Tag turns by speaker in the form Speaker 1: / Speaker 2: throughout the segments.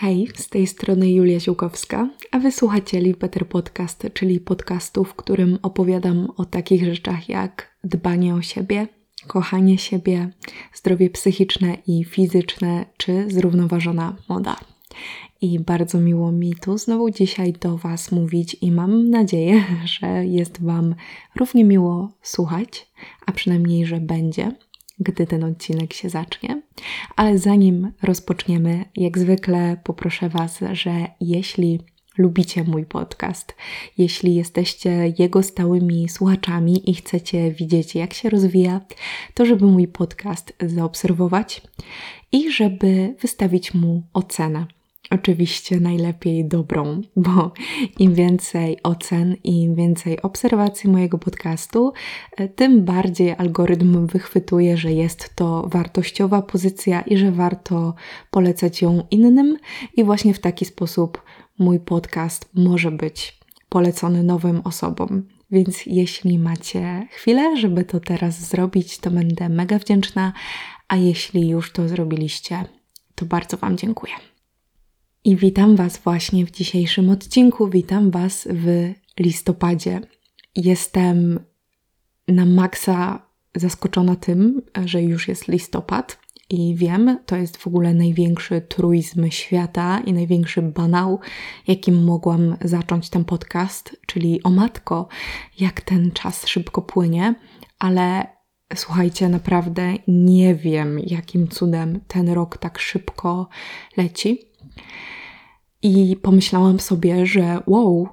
Speaker 1: Hej, z tej strony Julia Ziłkowska, a wysłuchacie Live Better Podcast, czyli podcastu, w którym opowiadam o takich rzeczach jak dbanie o siebie, kochanie siebie, zdrowie psychiczne i fizyczne, czy zrównoważona moda. I bardzo miło mi tu znowu dzisiaj do Was mówić, i mam nadzieję, że jest Wam równie miło słuchać, a przynajmniej, że będzie gdy ten odcinek się zacznie. Ale zanim rozpoczniemy, jak zwykle poproszę Was, że jeśli lubicie mój podcast, jeśli jesteście jego stałymi słuchaczami i chcecie widzieć, jak się rozwija, to żeby mój podcast zaobserwować i żeby wystawić mu ocenę. Oczywiście najlepiej dobrą, bo im więcej ocen i im więcej obserwacji mojego podcastu, e, tym bardziej algorytm wychwytuje, że jest to wartościowa pozycja i że warto polecać ją innym, i właśnie w taki sposób mój podcast może być polecony nowym osobom. Więc jeśli macie chwilę, żeby to teraz zrobić, to będę mega wdzięczna, a jeśli już to zrobiliście, to bardzo Wam dziękuję. I witam Was właśnie w dzisiejszym odcinku. Witam Was w listopadzie. Jestem na maksa zaskoczona tym, że już jest listopad. I wiem, to jest w ogóle największy truizm świata i największy banał, jakim mogłam zacząć ten podcast, czyli o matko, jak ten czas szybko płynie, ale słuchajcie, naprawdę nie wiem, jakim cudem ten rok tak szybko leci. I pomyślałam sobie, że wow,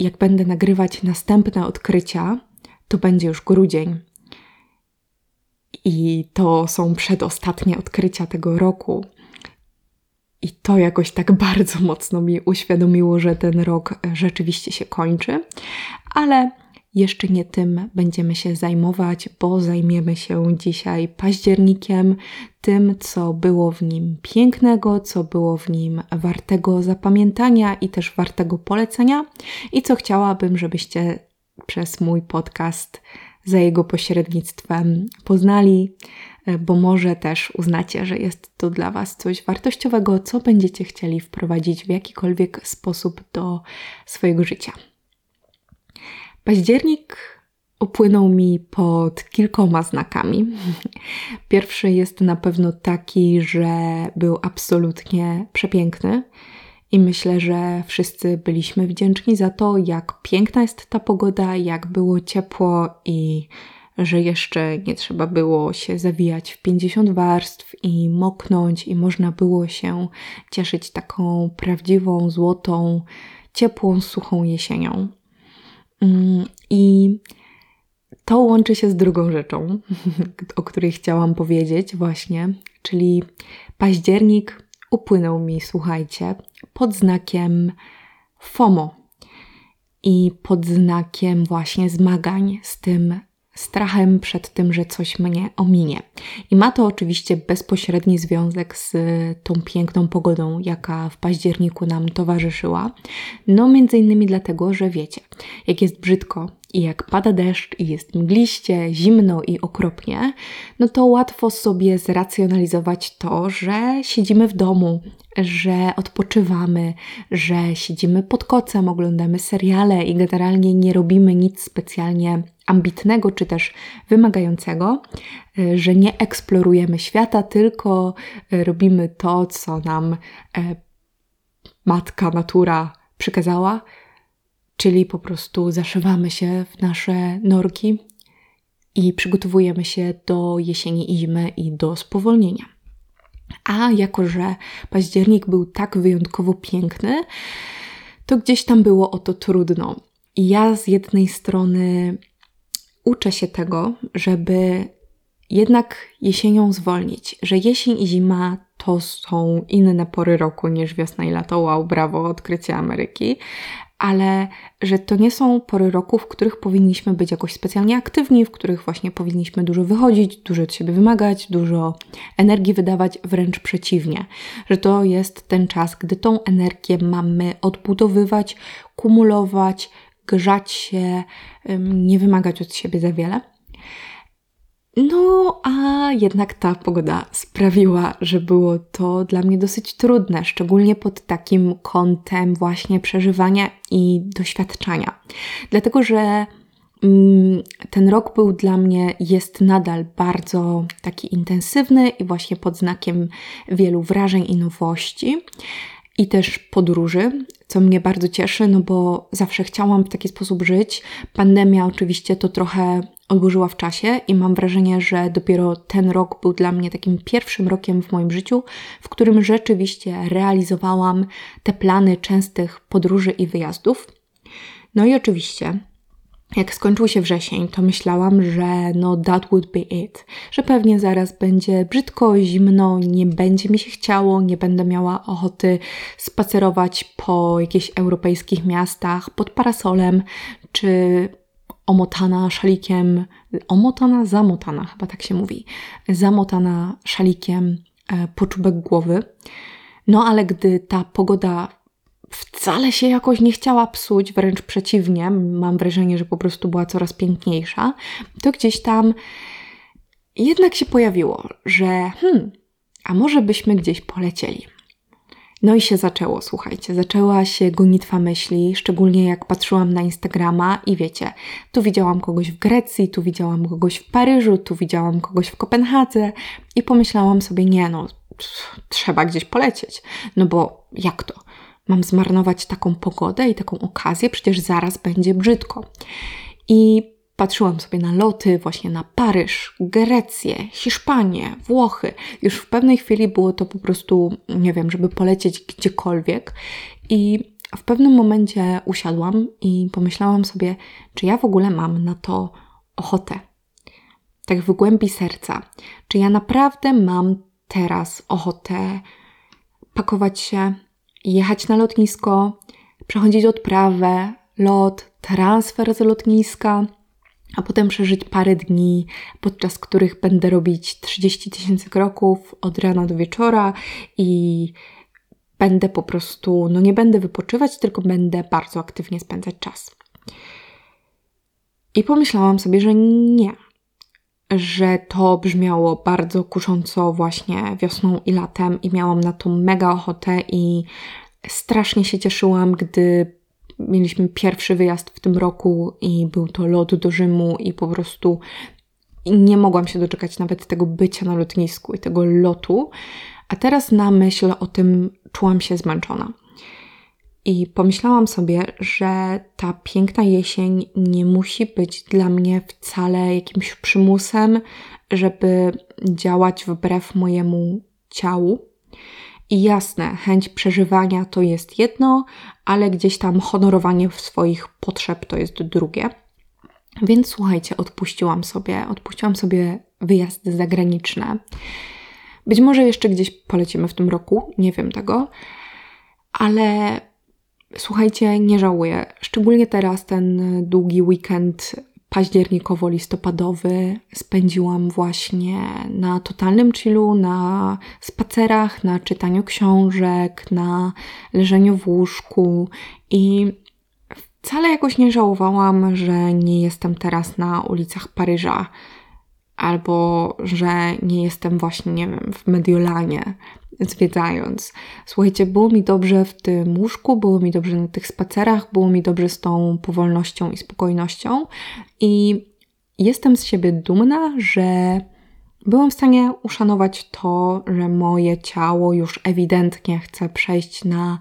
Speaker 1: jak będę nagrywać następne odkrycia, to będzie już grudzień. I to są przedostatnie odkrycia tego roku. I to jakoś tak bardzo mocno mi uświadomiło, że ten rok rzeczywiście się kończy, ale jeszcze nie tym będziemy się zajmować, bo zajmiemy się dzisiaj październikiem, tym, co było w nim pięknego, co było w nim wartego zapamiętania i też wartego polecenia, i co chciałabym, żebyście przez mój podcast za jego pośrednictwem poznali, bo może też uznacie, że jest to dla Was coś wartościowego, co będziecie chcieli wprowadzić w jakikolwiek sposób do swojego życia. Październik upłynął mi pod kilkoma znakami. Pierwszy jest na pewno taki, że był absolutnie przepiękny. I myślę, że wszyscy byliśmy wdzięczni za to, jak piękna jest ta pogoda, jak było ciepło i że jeszcze nie trzeba było się zawijać w 50 warstw i moknąć, i można było się cieszyć taką prawdziwą, złotą, ciepłą, suchą jesienią. Mm, I to łączy się z drugą rzeczą, o której chciałam powiedzieć, właśnie, czyli październik upłynął mi, słuchajcie, pod znakiem FOMO i pod znakiem właśnie zmagań z tym strachem przed tym, że coś mnie ominie. I ma to oczywiście bezpośredni związek z tą piękną pogodą, jaka w październiku nam towarzyszyła. No, między innymi dlatego, że wiecie, jak jest brzydko i jak pada deszcz i jest mgliście, zimno i okropnie, no to łatwo sobie zracjonalizować to, że siedzimy w domu, że odpoczywamy, że siedzimy pod kocem, oglądamy seriale i generalnie nie robimy nic specjalnie ambitnego czy też wymagającego, że nie eksplorujemy świata, tylko robimy to, co nam e, matka natura przykazała, czyli po prostu zaszywamy się w nasze norki i przygotowujemy się do jesieni i zimy i do spowolnienia. A jako, że październik był tak wyjątkowo piękny, to gdzieś tam było o to trudno. I ja z jednej strony uczę się tego, żeby jednak jesienią zwolnić, że jesień i zima to są inne pory roku niż wiosna i lato. Wow, brawo, odkrycie Ameryki. Ale że to nie są pory roku, w których powinniśmy być jakoś specjalnie aktywni, w których właśnie powinniśmy dużo wychodzić, dużo od siebie wymagać, dużo energii wydawać, wręcz przeciwnie. Że to jest ten czas, gdy tą energię mamy odbudowywać, kumulować, grzać się, nie wymagać od siebie za wiele. No, a jednak ta pogoda sprawiła, że było to dla mnie dosyć trudne, szczególnie pod takim kątem właśnie przeżywania i doświadczania. Dlatego, że mm, ten rok był dla mnie, jest nadal bardzo taki intensywny i właśnie pod znakiem wielu wrażeń i nowości i też podróży, co mnie bardzo cieszy, no bo zawsze chciałam w taki sposób żyć. Pandemia oczywiście to trochę odłożyła w czasie i mam wrażenie, że dopiero ten rok był dla mnie takim pierwszym rokiem w moim życiu, w którym rzeczywiście realizowałam te plany częstych podróży i wyjazdów. No i oczywiście jak skończył się wrzesień, to myślałam, że no that would be it, że pewnie zaraz będzie brzydko, zimno, nie będzie mi się chciało, nie będę miała ochoty spacerować po jakichś europejskich miastach pod parasolem, czy omotana szalikiem, omotana, zamotana, chyba tak się mówi, zamotana szalikiem e, po czubek głowy. No ale gdy ta pogoda wcale się jakoś nie chciała psuć, wręcz przeciwnie, mam wrażenie, że po prostu była coraz piękniejsza, to gdzieś tam jednak się pojawiło, że hmm, a może byśmy gdzieś polecieli. No i się zaczęło, słuchajcie, zaczęła się gonitwa myśli, szczególnie jak patrzyłam na Instagrama i wiecie, tu widziałam kogoś w Grecji, tu widziałam kogoś w Paryżu, tu widziałam kogoś w Kopenhadze i pomyślałam sobie, nie no, trzeba gdzieś polecieć, no bo jak to? mam zmarnować taką pogodę i taką okazję, przecież zaraz będzie brzydko. I patrzyłam sobie na loty właśnie na Paryż, Grecję, Hiszpanię, Włochy. Już w pewnej chwili było to po prostu, nie wiem, żeby polecieć gdziekolwiek. I w pewnym momencie usiadłam i pomyślałam sobie, czy ja w ogóle mam na to ochotę. Tak w głębi serca. Czy ja naprawdę mam teraz ochotę pakować się, jechać na lotnisko, przechodzić odprawę, lot, transfer z lotniska, a potem przeżyć parę dni, podczas których będę robić 30 tysięcy kroków od rana do wieczora i będę po prostu, no nie będę wypoczywać, tylko będę bardzo aktywnie spędzać czas. I pomyślałam sobie, że nie, że to brzmiało bardzo kusząco właśnie wiosną i latem i miałam na to mega ochotę i strasznie się cieszyłam, gdy mieliśmy pierwszy wyjazd w tym roku i był to lot do Rzymu i po prostu nie mogłam się doczekać nawet tego bycia na lotnisku i tego lotu, a teraz na myśl o tym czułam się zmęczona. I pomyślałam sobie, że ta piękna jesień nie musi być dla mnie wcale jakimś przymusem, żeby działać wbrew mojemu ciału. I jasne, chęć przeżywania to jest jedno, ale gdzieś tam honorowanie swoich potrzeb to jest drugie. Więc słuchajcie, odpuściłam sobie, odpuściłam sobie wyjazdy zagraniczne. Być może jeszcze gdzieś polecimy w tym roku, nie wiem tego, ale Słuchajcie, nie żałuję. Szczególnie teraz ten długi weekend październikowo-listopadowy spędziłam właśnie na totalnym chillu, na spacerach, na czytaniu książek, na leżeniu w łóżku i wcale jakoś nie żałowałam, że nie jestem teraz na ulicach Paryża albo że nie jestem właśnie, nie wiem, w Mediolanie zwiedzając. Słuchajcie, było mi dobrze w tym łóżku, było mi dobrze na tych spacerach, było mi dobrze z tą powolnością i spokojnością i jestem z siebie dumna, że byłam w stanie uszanować to, że moje ciało już ewidentnie chce przejść na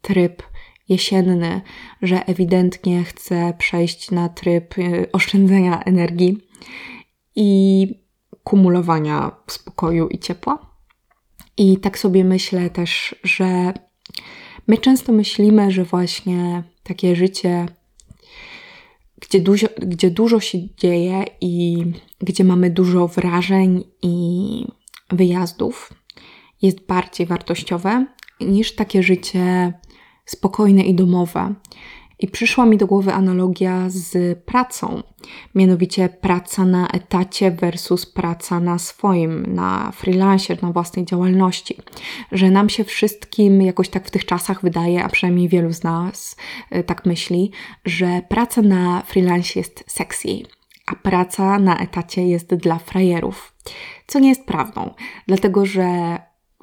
Speaker 1: tryb jesienny, że ewidentnie chce przejść na tryb y, oszczędzania energii i kumulowania spokoju i ciepła. I tak sobie myślę też, że my często myślimy, że właśnie takie życie, gdzie dużo, gdzie dużo się dzieje i gdzie mamy dużo wrażeń i wyjazdów, jest bardziej wartościowe niż takie życie spokojne i domowe, i przyszła mi do głowy analogia z pracą, mianowicie praca na etacie versus praca na swoim, na freelance, na własnej działalności. Że nam się wszystkim jakoś tak w tych czasach wydaje, a przynajmniej wielu z nas e, tak myśli, że praca na freelance jest sexy, a praca na etacie jest dla frajerów. Co nie jest prawdą, dlatego że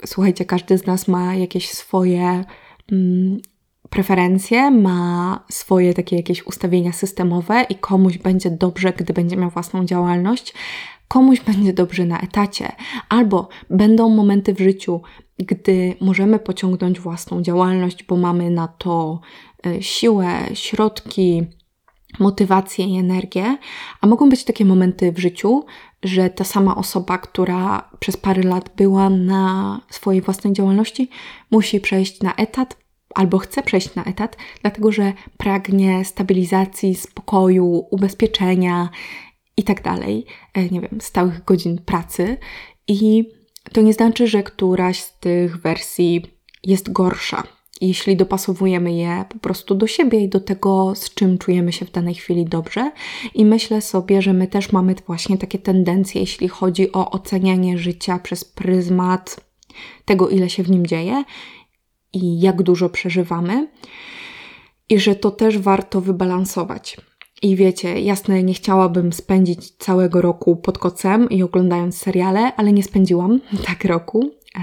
Speaker 1: słuchajcie, każdy z nas ma jakieś swoje mm, preferencje, ma swoje takie jakieś ustawienia systemowe i komuś będzie dobrze, gdy będzie miał własną działalność, komuś będzie dobrze na etacie, albo będą momenty w życiu, gdy możemy pociągnąć własną działalność, bo mamy na to e, siłę, środki, motywację i energię, a mogą być takie momenty w życiu, że ta sama osoba, która przez parę lat była na swojej własnej działalności, musi przejść na etat albo chce przejść na etat, dlatego że pragnie stabilizacji, spokoju, ubezpieczenia i tak dalej, e, nie wiem, stałych godzin pracy. I to nie znaczy, że któraś z tych wersji jest gorsza jeśli dopasowujemy je po prostu do siebie i do tego, z czym czujemy się w danej chwili dobrze. I myślę sobie, że my też mamy właśnie takie tendencje, jeśli chodzi o ocenianie życia przez pryzmat tego, ile się w nim dzieje i jak dużo przeżywamy, i że to też warto wybalansować. I wiecie, jasne, nie chciałabym spędzić całego roku pod kocem i oglądając seriale, ale nie spędziłam tak roku. E,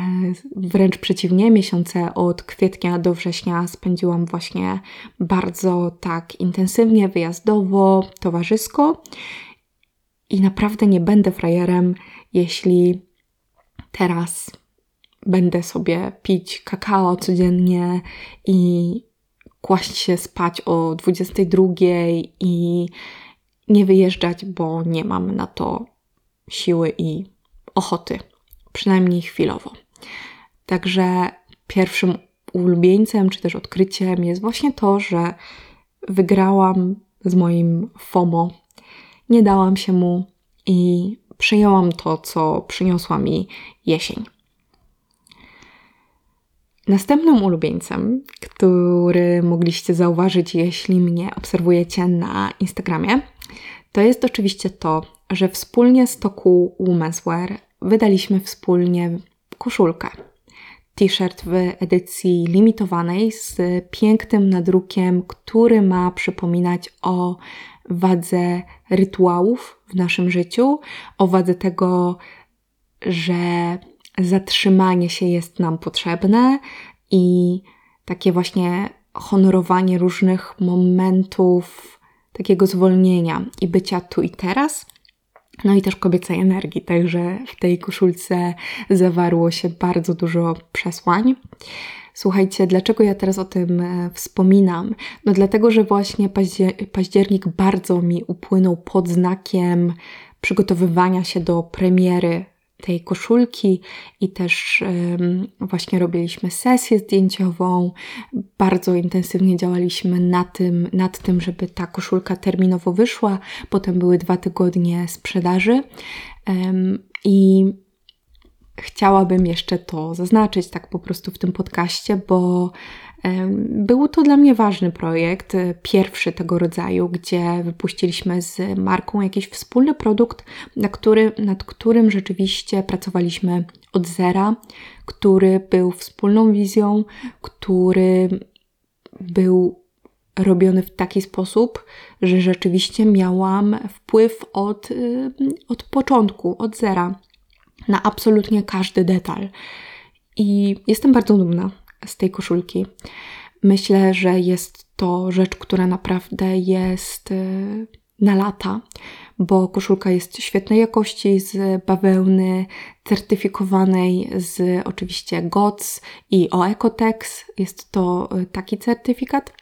Speaker 1: wręcz przeciwnie, miesiące od kwietnia do września spędziłam właśnie bardzo tak intensywnie, wyjazdowo, towarzysko. I naprawdę nie będę frajerem, jeśli teraz będę sobie pić kakao codziennie i kłaść się spać o 22 i nie wyjeżdżać, bo nie mam na to siły i ochoty, przynajmniej chwilowo. Także pierwszym ulubieńcem, czy też odkryciem jest właśnie to, że wygrałam z moim FOMO. Nie dałam się mu i przyjęłam to, co przyniosła mi jesień. Następnym ulubieńcem, który mogliście zauważyć, jeśli mnie obserwujecie na Instagramie, to jest oczywiście to, że wspólnie z toku Women's Wear wydaliśmy wspólnie koszulkę. T-shirt w edycji limitowanej z pięknym nadrukiem, który ma przypominać o wadze rytuałów w naszym życiu, o wadze tego, że zatrzymanie się jest nam potrzebne i takie właśnie honorowanie różnych momentów takiego zwolnienia i bycia tu i teraz. No i też kobiecej energii, także w tej koszulce zawarło się bardzo dużo przesłań. Słuchajcie, dlaczego ja teraz o tym e, wspominam? No dlatego, że właśnie październik bardzo mi upłynął pod znakiem przygotowywania się do premiery tej koszulki i też właśnie robiliśmy sesję zdjęciową. Bardzo intensywnie działaliśmy na tym, nad tym, żeby ta koszulka terminowo wyszła. Potem były dwa tygodnie sprzedaży i chciałabym jeszcze to zaznaczyć tak po prostu w tym podcaście, bo był to dla mnie ważny projekt, e, pierwszy tego rodzaju, gdzie wypuściliśmy z marką jakiś wspólny produkt, na który, nad którym rzeczywiście pracowaliśmy od zera, który był wspólną wizją, który był robiony w taki sposób, że rzeczywiście miałam wpływ od, y, od początku, od zera, na absolutnie każdy detal. I jestem bardzo dumna z tej koszulki. Myślę, że jest to rzecz, która naprawdę jest y, na lata, bo koszulka jest świetnej jakości, z bawełny certyfikowanej z oczywiście GOTS i OECOTEX. Jest to y, taki certyfikat.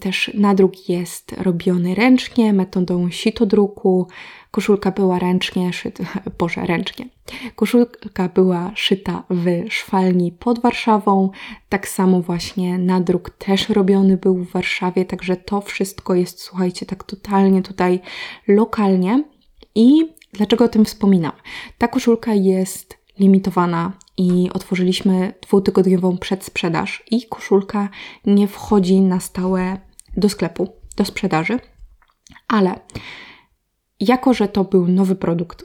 Speaker 1: Też nadruk jest robiony ręcznie, metodą sitodruku. Koszulka była ręcznie szyta, boże, ręcznie. Koszulka była szyta w szwalni pod Warszawą. Tak samo właśnie nadruk też robiony był w Warszawie, także to wszystko jest, słuchajcie, tak totalnie tutaj lokalnie. I dlaczego o tym wspominam? Ta koszulka jest limitowana i otworzyliśmy dwutygodniową przedsprzedaż i koszulka nie wchodzi na stałe do sklepu, do sprzedaży, ale jako, że to był nowy produkt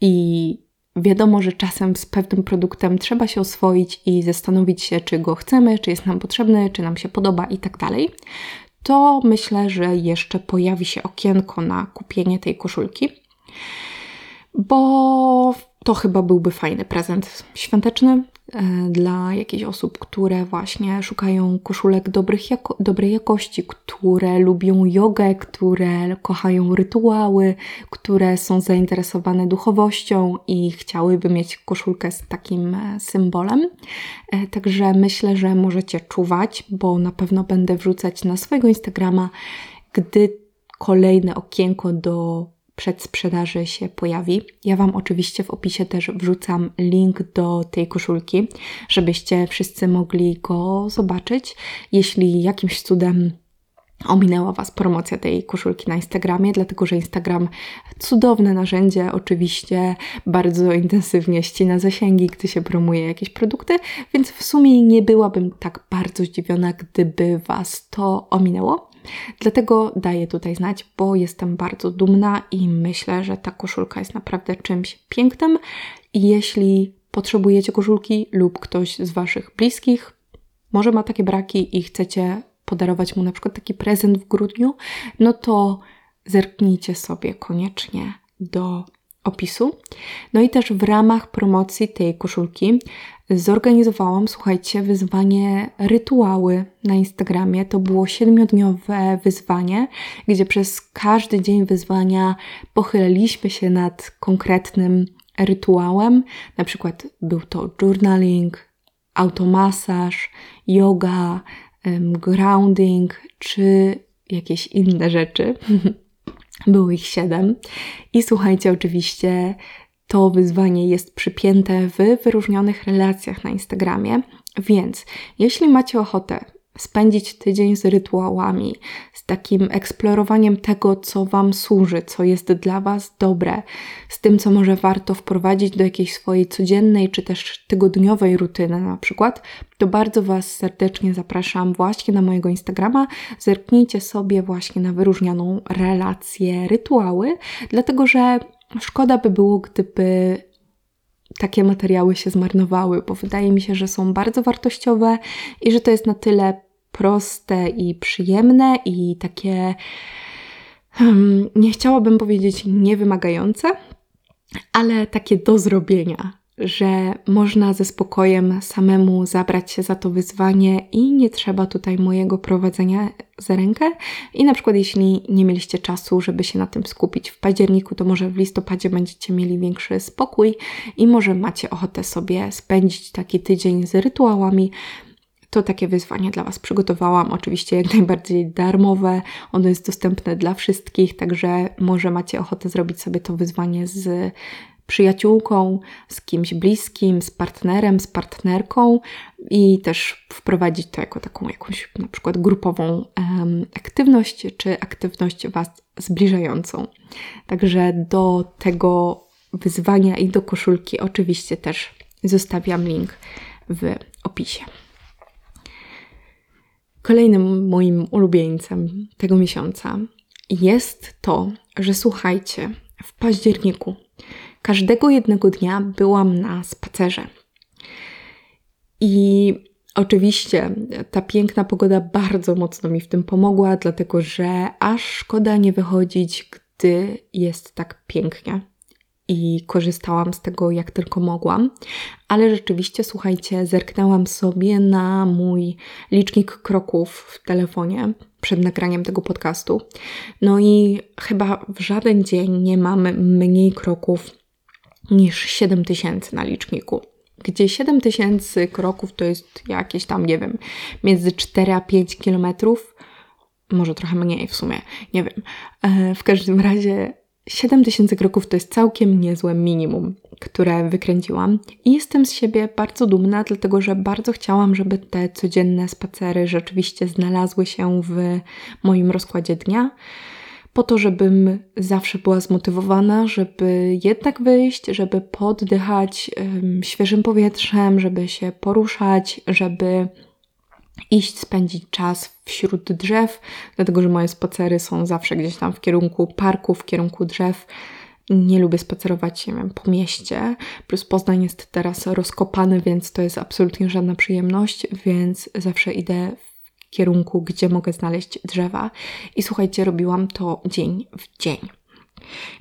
Speaker 1: i wiadomo, że czasem z pewnym produktem trzeba się oswoić i zastanowić się, czy go chcemy, czy jest nam potrzebny, czy nam się podoba i tak dalej, to myślę, że jeszcze pojawi się okienko na kupienie tej koszulki, bo to chyba byłby fajny prezent świąteczny dla jakichś osób, które właśnie szukają koszulek dobrych jako, dobrej jakości, które lubią jogę, które kochają rytuały, które są zainteresowane duchowością i chciałyby mieć koszulkę z takim e, symbolem. E, także myślę, że możecie czuwać, bo na pewno będę wrzucać na swojego Instagrama, gdy kolejne okienko do przedsprzedaży się pojawi. Ja Wam oczywiście w opisie też wrzucam link do tej koszulki, żebyście wszyscy mogli go zobaczyć. Jeśli jakimś cudem ominęła Was promocja tej koszulki na Instagramie, dlatego że Instagram cudowne narzędzie, oczywiście bardzo intensywnie ścina zasięgi, gdy się promuje jakieś produkty, więc w sumie nie byłabym tak bardzo zdziwiona, gdyby Was to ominęło. Dlatego daję tutaj znać, bo jestem bardzo dumna i myślę, że ta koszulka jest naprawdę czymś pięknym. I jeśli potrzebujecie koszulki lub ktoś z Waszych bliskich może ma takie braki i chcecie podarować mu na przykład taki prezent w grudniu, no to zerknijcie sobie koniecznie do opisu. No i też w ramach promocji tej koszulki zorganizowałam, słuchajcie, wyzwanie rytuały na Instagramie. To było siedmiodniowe wyzwanie, gdzie przez każdy dzień wyzwania pochyliliśmy się nad konkretnym rytuałem. Na przykład był to journaling, automasaż, yoga, grounding czy jakieś inne rzeczy. Było ich siedem. I słuchajcie, oczywiście to wyzwanie jest przypięte w wyróżnionych relacjach na Instagramie, więc jeśli macie ochotę spędzić tydzień z rytuałami, z takim eksplorowaniem tego, co Wam służy, co jest dla Was dobre, z tym, co może warto wprowadzić do jakiejś swojej codziennej czy też tygodniowej rutyny na przykład, to bardzo Was serdecznie zapraszam właśnie na mojego Instagrama. Zerknijcie sobie właśnie na wyróżnioną relację rytuały, dlatego że szkoda by było, gdyby takie materiały się zmarnowały, bo wydaje mi się, że są bardzo wartościowe i że to jest na tyle proste i przyjemne i takie, hmm, nie chciałabym powiedzieć niewymagające, ale takie do zrobienia, że można ze spokojem samemu zabrać się za to wyzwanie i nie trzeba tutaj mojego prowadzenia za rękę. I na przykład, jeśli nie mieliście czasu, żeby się na tym skupić w październiku, to może w listopadzie będziecie mieli większy spokój i może macie ochotę sobie spędzić taki tydzień z rytuałami, to takie wyzwanie dla Was przygotowałam. Oczywiście jak najbardziej darmowe. Ono jest dostępne dla wszystkich, także może macie ochotę zrobić sobie to wyzwanie z przyjaciółką, z kimś bliskim, z partnerem, z partnerką i też wprowadzić to jako taką jakąś na przykład grupową aktywność, czy aktywność Was zbliżającą. Także do tego wyzwania i do koszulki oczywiście też zostawiam link w opisie. Kolejnym moim ulubieńcem tego miesiąca jest to, że słuchajcie, w październiku każdego jednego dnia byłam na spacerze. I oczywiście ta piękna pogoda bardzo mocno mi w tym pomogła, dlatego że aż szkoda nie wychodzić, gdy jest tak pięknie i korzystałam z tego jak tylko mogłam, ale rzeczywiście, słuchajcie, zerknęłam sobie na mój licznik kroków w telefonie przed nagraniem tego podcastu. No i chyba w żaden dzień nie mam mniej kroków niż 7 tysięcy na liczniku. Gdzie 7 tysięcy kroków to jest jakieś tam, nie wiem, między 4 a 5 kilometrów, może trochę mniej w sumie, nie wiem. E, w każdym razie 7000 kroków to jest całkiem niezłe minimum, które wykręciłam. I jestem z siebie bardzo dumna, dlatego że bardzo chciałam, żeby te codzienne spacery rzeczywiście znalazły się w moim rozkładzie dnia, po to, żebym zawsze była zmotywowana, żeby jednak wyjść, żeby poddychać um, świeżym powietrzem, żeby się poruszać, żeby iść spędzić czas wśród drzew, dlatego że moje spacery są zawsze gdzieś tam w kierunku parku, w kierunku drzew. Nie lubię spacerować, nie wiem, po mieście. Plus Poznań jest teraz rozkopany, więc to jest absolutnie żadna przyjemność, więc zawsze idę w kierunku, gdzie mogę znaleźć drzewa. I słuchajcie, robiłam to dzień w dzień.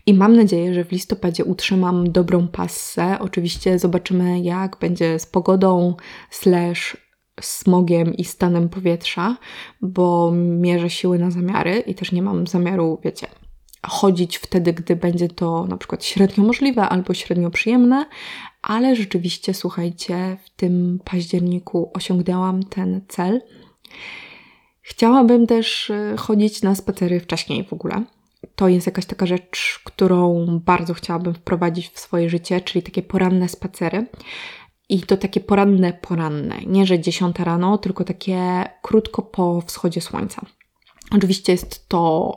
Speaker 1: I mam nadzieję, że w listopadzie utrzymam dobrą passę. Oczywiście zobaczymy, jak będzie z pogodą, slash smogiem i stanem powietrza, bo mierzę siły na zamiary i też nie mam zamiaru, wiecie, chodzić wtedy, gdy będzie to na przykład średnio możliwe albo średnio przyjemne, ale rzeczywiście, słuchajcie, w tym październiku osiągnęłam ten cel. Chciałabym też e, chodzić na spacery wcześniej w ogóle. To jest jakaś taka rzecz, którą bardzo chciałabym wprowadzić w swoje życie, czyli takie poranne spacery. I to takie poranne, poranne. Nie, że 10 rano, tylko takie krótko po wschodzie słońca. Oczywiście jest to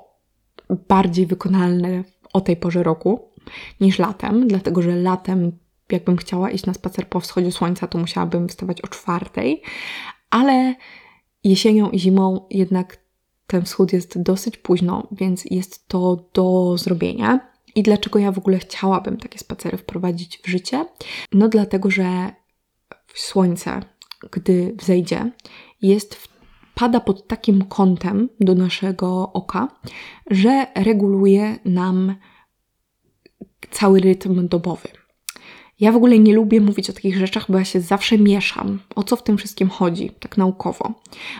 Speaker 1: bardziej wykonalne o tej porze roku niż latem, dlatego że latem, jakbym chciała iść na spacer po wschodzie słońca, to musiałabym wstawać o czwartej, ale jesienią i zimą jednak ten wschód jest dosyć późno, więc jest to do zrobienia. I dlaczego ja w ogóle chciałabym takie spacery wprowadzić w życie? No dlatego, że słońce, gdy wzejdzie, jest pada pod takim kątem do naszego oka, że reguluje nam cały rytm dobowy. Ja w ogóle nie lubię mówić o takich rzeczach, bo ja się zawsze mieszam. O co w tym wszystkim chodzi, tak naukowo.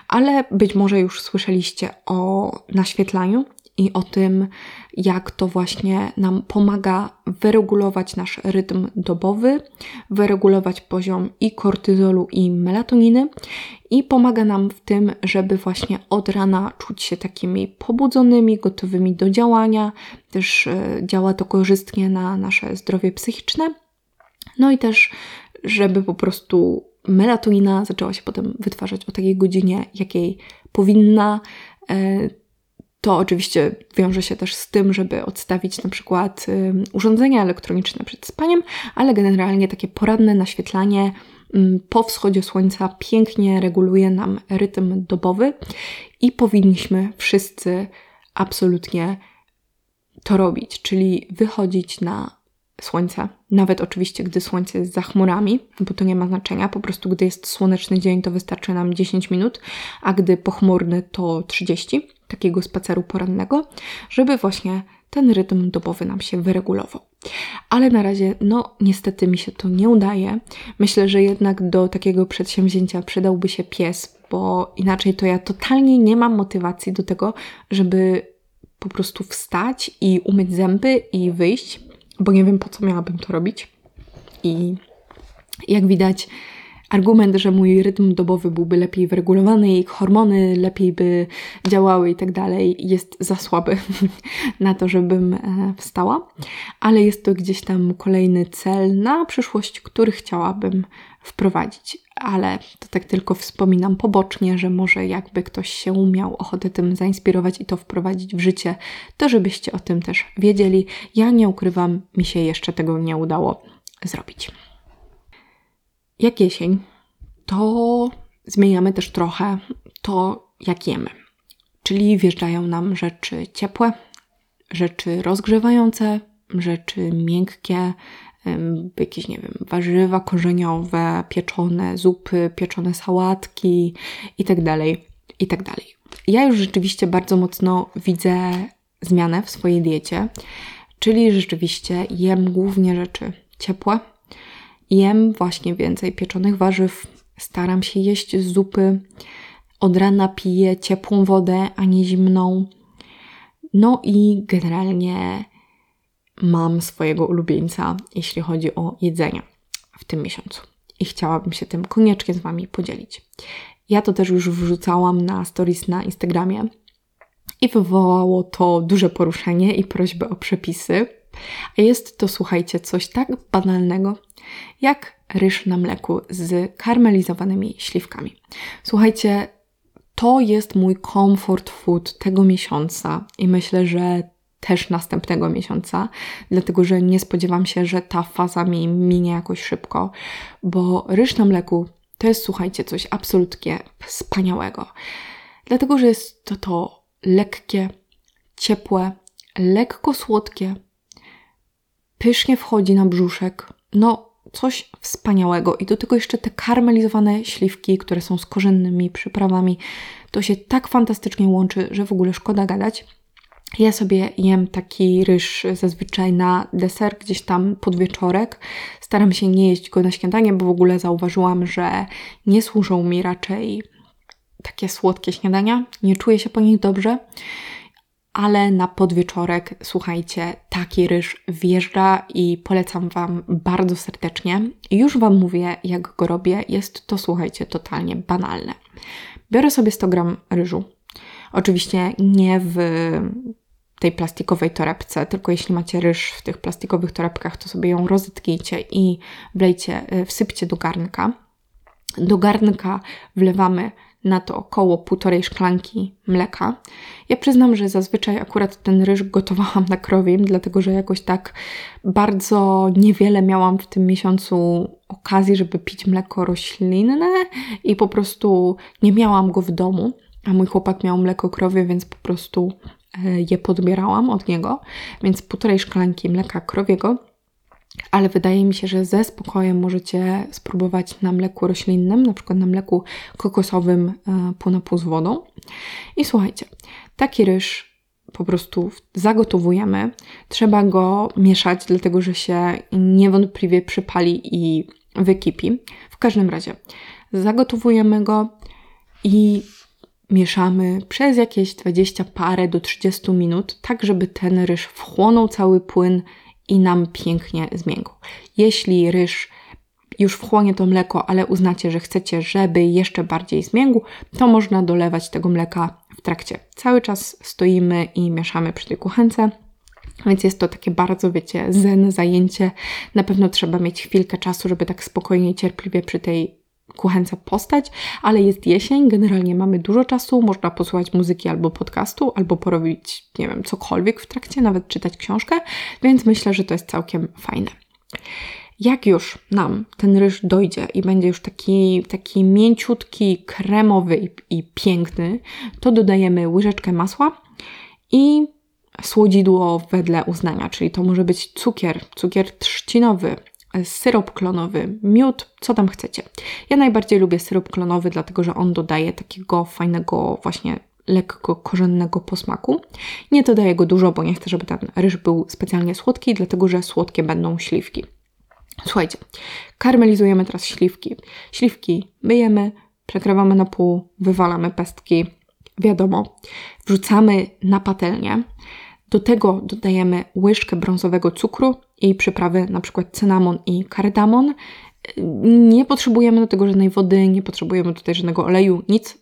Speaker 1: Ale być może już słyszeliście o naświetlaniu i o tym, jak to właśnie nam pomaga wyregulować nasz rytm dobowy, wyregulować poziom i kortyzolu, i melatoniny, i pomaga nam w tym, żeby właśnie od rana czuć się takimi pobudzonymi, gotowymi do działania. Też e, działa to korzystnie na nasze zdrowie psychiczne. No i też, żeby po prostu melatonina zaczęła się potem wytwarzać o takiej godzinie, jakiej powinna. To oczywiście wiąże się też z tym, żeby odstawić na przykład urządzenia elektroniczne przed spaniem, ale generalnie takie poranne naświetlanie po wschodzie słońca pięknie reguluje nam rytm dobowy i powinniśmy wszyscy absolutnie to robić, czyli wychodzić na słońce, nawet oczywiście, gdy słońce jest za chmurami, bo to nie ma znaczenia, po prostu gdy jest słoneczny dzień, to wystarczy nam 10 minut, a gdy pochmurny, to 30 takiego spaceru porannego, żeby właśnie ten rytm dobowy nam się wyregulował. Ale na razie, no niestety mi się to nie udaje. Myślę, że jednak do takiego przedsięwzięcia przydałby się pies, bo inaczej to ja totalnie nie mam motywacji do tego, żeby po prostu wstać i umyć zęby i wyjść, bo nie wiem po co miałabym to robić. I jak widać, argument, że mój rytm dobowy byłby lepiej wyregulowany i hormony lepiej by działały i tak dalej, jest za słaby na to, żebym e, wstała, ale jest to gdzieś tam kolejny cel na przyszłość, który chciałabym wprowadzić. Ale to tak tylko wspominam pobocznie, że może jakby ktoś się miał ochotę tym zainspirować i to wprowadzić w życie, to żebyście o tym też wiedzieli. Ja nie ukrywam, mi się jeszcze tego nie udało zrobić jak jesień, to zmieniamy też trochę to, jak jemy. Czyli wjeżdżają nam rzeczy ciepłe, rzeczy rozgrzewające, rzeczy miękkie, jakieś, nie wiem, warzywa korzeniowe, pieczone zupy, pieczone sałatki itd., tak itd. Tak ja już rzeczywiście bardzo mocno widzę zmianę w swojej diecie, czyli rzeczywiście jem głównie rzeczy ciepłe, Jem właśnie więcej pieczonych warzyw, staram się jeść zupy. Od rana piję ciepłą wodę, a nie zimną. No i generalnie mam swojego ulubieńca, jeśli chodzi o jedzenie w tym miesiącu. I chciałabym się tym koniecznie z Wami podzielić. Ja to też już wrzucałam na stories na Instagramie i wywołało to duże poruszenie i prośbę o przepisy. A jest to, słuchajcie, coś tak banalnego, jak ryż na mleku z karmelizowanymi śliwkami. Słuchajcie, to jest mój comfort food tego miesiąca i myślę, że też następnego miesiąca, dlatego że nie spodziewam się, że ta faza mi minie jakoś szybko, bo ryż na mleku to jest, słuchajcie, coś absolutnie wspaniałego. Dlatego, że jest to to lekkie, ciepłe, lekko słodkie, pysznie wchodzi na brzuszek. No, coś wspaniałego. I do tego jeszcze te karmelizowane śliwki, które są z korzennymi przyprawami. To się tak fantastycznie łączy, że w ogóle szkoda gadać. Ja sobie jem taki ryż zazwyczaj na deser, gdzieś tam pod wieczorek. Staram się nie jeść go na śniadanie, bo w ogóle zauważyłam, że nie służą mi raczej takie słodkie śniadania. Nie czuję się po nich dobrze. Ale na podwieczorek, słuchajcie, taki ryż wjeżdża i polecam Wam bardzo serdecznie. Już Wam mówię, jak go robię. Jest to, słuchajcie, totalnie banalne. Biorę sobie 100 gram ryżu, Oczywiście nie w tej plastikowej torebce, tylko jeśli macie ryż w tych plastikowych torebkach, to sobie ją rozetknijcie i wlejcie, e, wsypcie do garnka. Do garnka wlewamy na to około półtorej szklanki mleka. Ja przyznam, że zazwyczaj akurat ten ryż gotowałam na krowim, dlatego że jakoś tak bardzo niewiele miałam w tym miesiącu okazji, żeby pić mleko roślinne i po prostu nie miałam go w domu a mój chłopak miał mleko krowie, więc po prostu e, je podbierałam od niego, więc półtorej szklanki mleka krowiego, ale wydaje mi się, że ze spokojem możecie spróbować na mleku roślinnym, na przykład na mleku kokosowym pół na pół z wodą. I słuchajcie, taki ryż po prostu zagotowujemy. Trzeba go mieszać, dlatego że się niewątpliwie przypali i wykipi. W każdym razie zagotowujemy go i mieszamy przez jakieś 20 parę do 30 minut, tak żeby ten ryż wchłonął cały płyn i nam pięknie zmiękł. Jeśli ryż już wchłonie to mleko, ale uznacie, że chcecie, żeby jeszcze bardziej zmiękł, to można dolewać tego mleka w trakcie. Cały czas stoimy i mieszamy przy tej kuchence. Więc jest to takie bardzo, wiecie, zen zajęcie. Na pewno trzeba mieć chwilkę czasu, żeby tak spokojnie i cierpliwie przy tej kuchence postać, ale jest jesień, generalnie mamy dużo czasu, można posłuchać muzyki albo podcastu, albo porobić, nie wiem, cokolwiek w trakcie, nawet czytać książkę, więc myślę, że to jest całkiem fajne. Jak już nam ten ryż dojdzie i będzie już taki, taki mięciutki, kremowy i, i piękny, to dodajemy łyżeczkę masła i słodzidło wedle uznania, czyli to może być cukier, cukier trzcinowy, syrop klonowy, miód, co tam chcecie. Ja najbardziej lubię syrop klonowy, dlatego że on dodaje takiego fajnego właśnie lekko korzennego posmaku. Nie dodaję go dużo, bo nie chcę, żeby ten ryż był specjalnie słodki, dlatego że słodkie będą śliwki. Słuchajcie, karmelizujemy teraz śliwki. Śliwki myjemy, przekrawamy na pół, wywalamy pestki, wiadomo, wrzucamy na patelnię. Do tego dodajemy łyżkę brązowego cukru i przyprawy, na przykład cynamon i kardamon. Nie potrzebujemy do tego żadnej wody, nie potrzebujemy tutaj żadnego oleju, nic.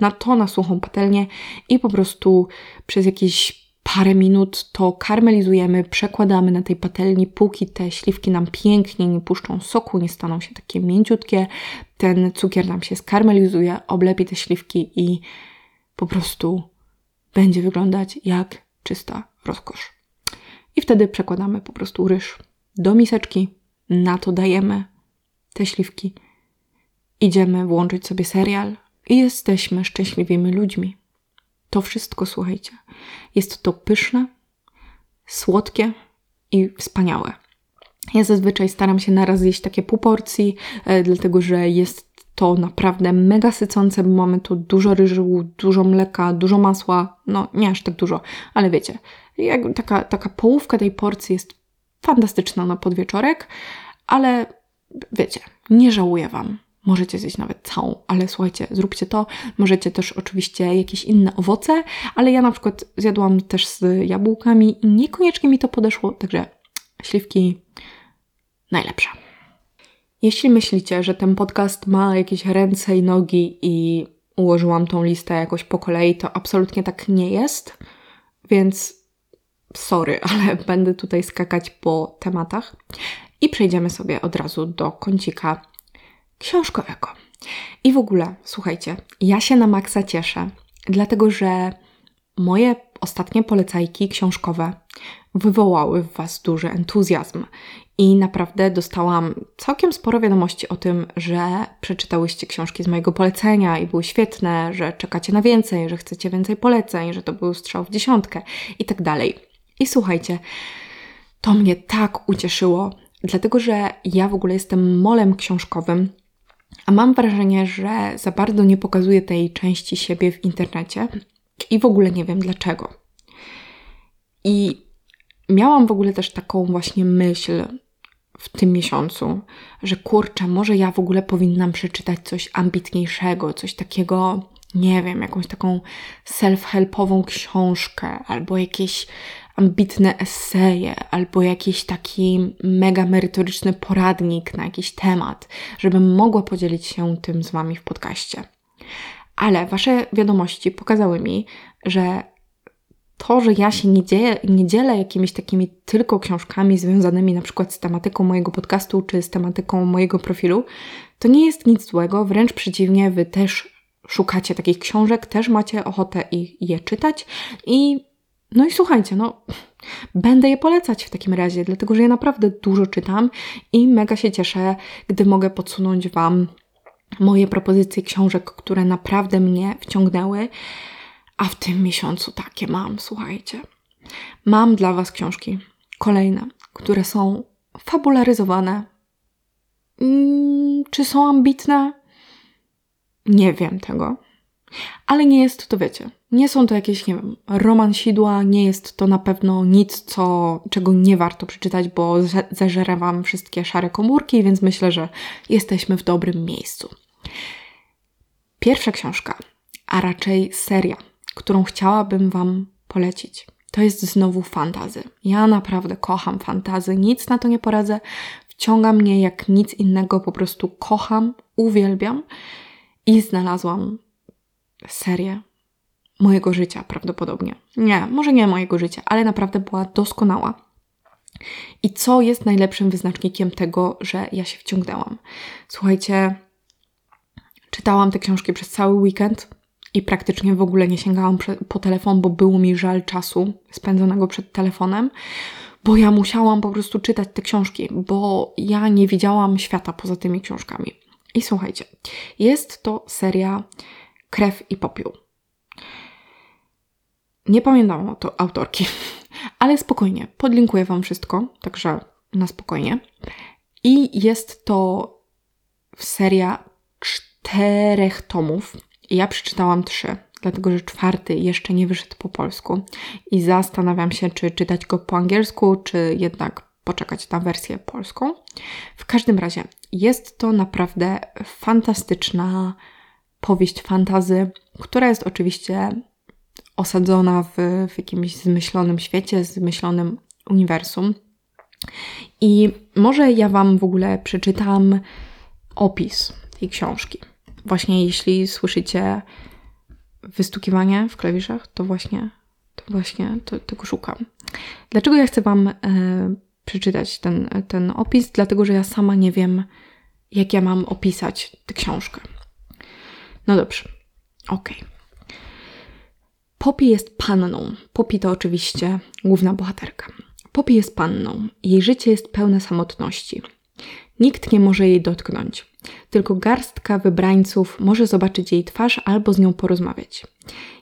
Speaker 1: Na to na suchą patelnię i po prostu przez jakieś parę minut to karmelizujemy, przekładamy na tej patelni, póki te śliwki nam pięknie nie puszczą soku, nie staną się takie mięciutkie, ten cukier nam się skarmelizuje, oblepi te śliwki i po prostu będzie wyglądać jak czysta rozkosz. I wtedy przekładamy po prostu ryż do miseczki, na to dajemy te śliwki, idziemy włączyć sobie serial i jesteśmy szczęśliwymi ludźmi. To wszystko, słuchajcie, jest to pyszne, słodkie i wspaniałe. Ja zazwyczaj staram się naraz jeść takie pół porcji, e, dlatego że jest to naprawdę mega sycące, bo mamy tu dużo ryżu, dużo mleka, dużo masła. No, nie aż tak dużo, ale wiecie, jak taka, taka połówka tej porcji jest fantastyczna na podwieczorek, ale wiecie, nie żałuję Wam. Możecie zjeść nawet całą, ale słuchajcie, zróbcie to. Możecie też oczywiście jakieś inne owoce, ale ja na przykład zjadłam też z jabłkami i niekoniecznie mi to podeszło, także śliwki najlepsze. Jeśli myślicie, że ten podcast ma jakieś ręce i nogi i ułożyłam tą listę jakoś po kolei, to absolutnie tak nie jest, więc sorry, ale będę tutaj skakać po tematach. I przejdziemy sobie od razu do kącika. Książkowego. I w ogóle, słuchajcie, ja się na maksa cieszę, dlatego że moje ostatnie polecajki książkowe wywołały w Was duży entuzjazm. I naprawdę dostałam całkiem sporo wiadomości o tym, że przeczytałyście książki z mojego polecenia i były świetne, że czekacie na więcej, że chcecie więcej poleceń, że to był strzał w dziesiątkę i tak dalej. I słuchajcie, to mnie tak ucieszyło, dlatego że ja w ogóle jestem molem książkowym, a mam wrażenie, że za bardzo nie pokazuję tej części siebie w internecie i w ogóle nie wiem dlaczego. I miałam w ogóle też taką właśnie myśl w tym miesiącu, że kurczę, może ja w ogóle powinnam przeczytać coś ambitniejszego, coś takiego, nie wiem, jakąś taką self-helpową książkę, albo jakieś ambitne eseje, albo jakiś taki mega merytoryczny poradnik na jakiś temat, żebym mogła podzielić się tym z Wami w podcaście. Ale Wasze wiadomości pokazały mi, że to, że ja się nie, dzieje, nie dzielę jakimiś takimi tylko książkami związanymi na przykład z tematyką mojego podcastu czy z tematyką mojego profilu, to nie jest nic złego, wręcz przeciwnie, wy też szukacie takich książek, też macie ochotę ich, je czytać. I no i słuchajcie, no będę je polecać w takim razie, dlatego że ja naprawdę dużo czytam i mega się cieszę, gdy mogę podsunąć Wam moje propozycje książek, które naprawdę mnie wciągnęły. A w tym miesiącu takie mam, słuchajcie. Mam dla Was książki kolejne, które są fabularyzowane. Mm, czy są ambitne? Nie wiem tego. Ale nie jest to, wiecie, nie są to jakieś, nie wiem, romansidła, nie jest to na pewno nic, co, czego nie warto przeczytać, bo zeżerę Wam wszystkie szare komórki, więc myślę, że jesteśmy w dobrym miejscu. Pierwsza książka, a raczej seria którą chciałabym Wam polecić. To jest znowu fantazy. Ja naprawdę kocham fantazy, nic na to nie poradzę. Wciąga mnie jak nic innego, po prostu kocham, uwielbiam i znalazłam serię mojego życia prawdopodobnie. Nie, może nie mojego życia, ale naprawdę była doskonała. I co jest najlepszym wyznacznikiem tego, że ja się wciągnęłam? Słuchajcie, czytałam te książki przez cały weekend i praktycznie w ogóle nie sięgałam po telefon, bo było mi żal czasu spędzonego przed telefonem, bo ja musiałam po prostu czytać te książki, bo ja nie widziałam świata poza tymi książkami. I słuchajcie, jest to seria Krew i Popiół. Nie pamiętam o to autorki, ale spokojnie, podlinkuję Wam wszystko, także na spokojnie. I jest to seria czterech tomów ja przeczytałam trzy, dlatego że czwarty jeszcze nie wyszedł po polsku i zastanawiam się, czy czytać go po angielsku, czy jednak poczekać na wersję polską. W każdym razie jest to naprawdę fantastyczna powieść fantazy, która jest oczywiście osadzona w, w jakimś zmyślonym świecie, zmyślonym uniwersum. I może ja Wam w ogóle przeczytam opis tej książki właśnie jeśli słyszycie wystukiwanie w klawiszach, to właśnie, to właśnie to, tego szukam. Dlaczego ja chcę Wam e, przeczytać ten, ten opis? Dlatego, że ja sama nie wiem, jak ja mam opisać tę książkę. No dobrze, okej. Okay. Poppy jest panną. Poppy to oczywiście główna bohaterka. Poppy jest panną. Jej życie jest pełne samotności. Nikt nie może jej dotknąć. Tylko garstka wybrańców może zobaczyć jej twarz albo z nią porozmawiać.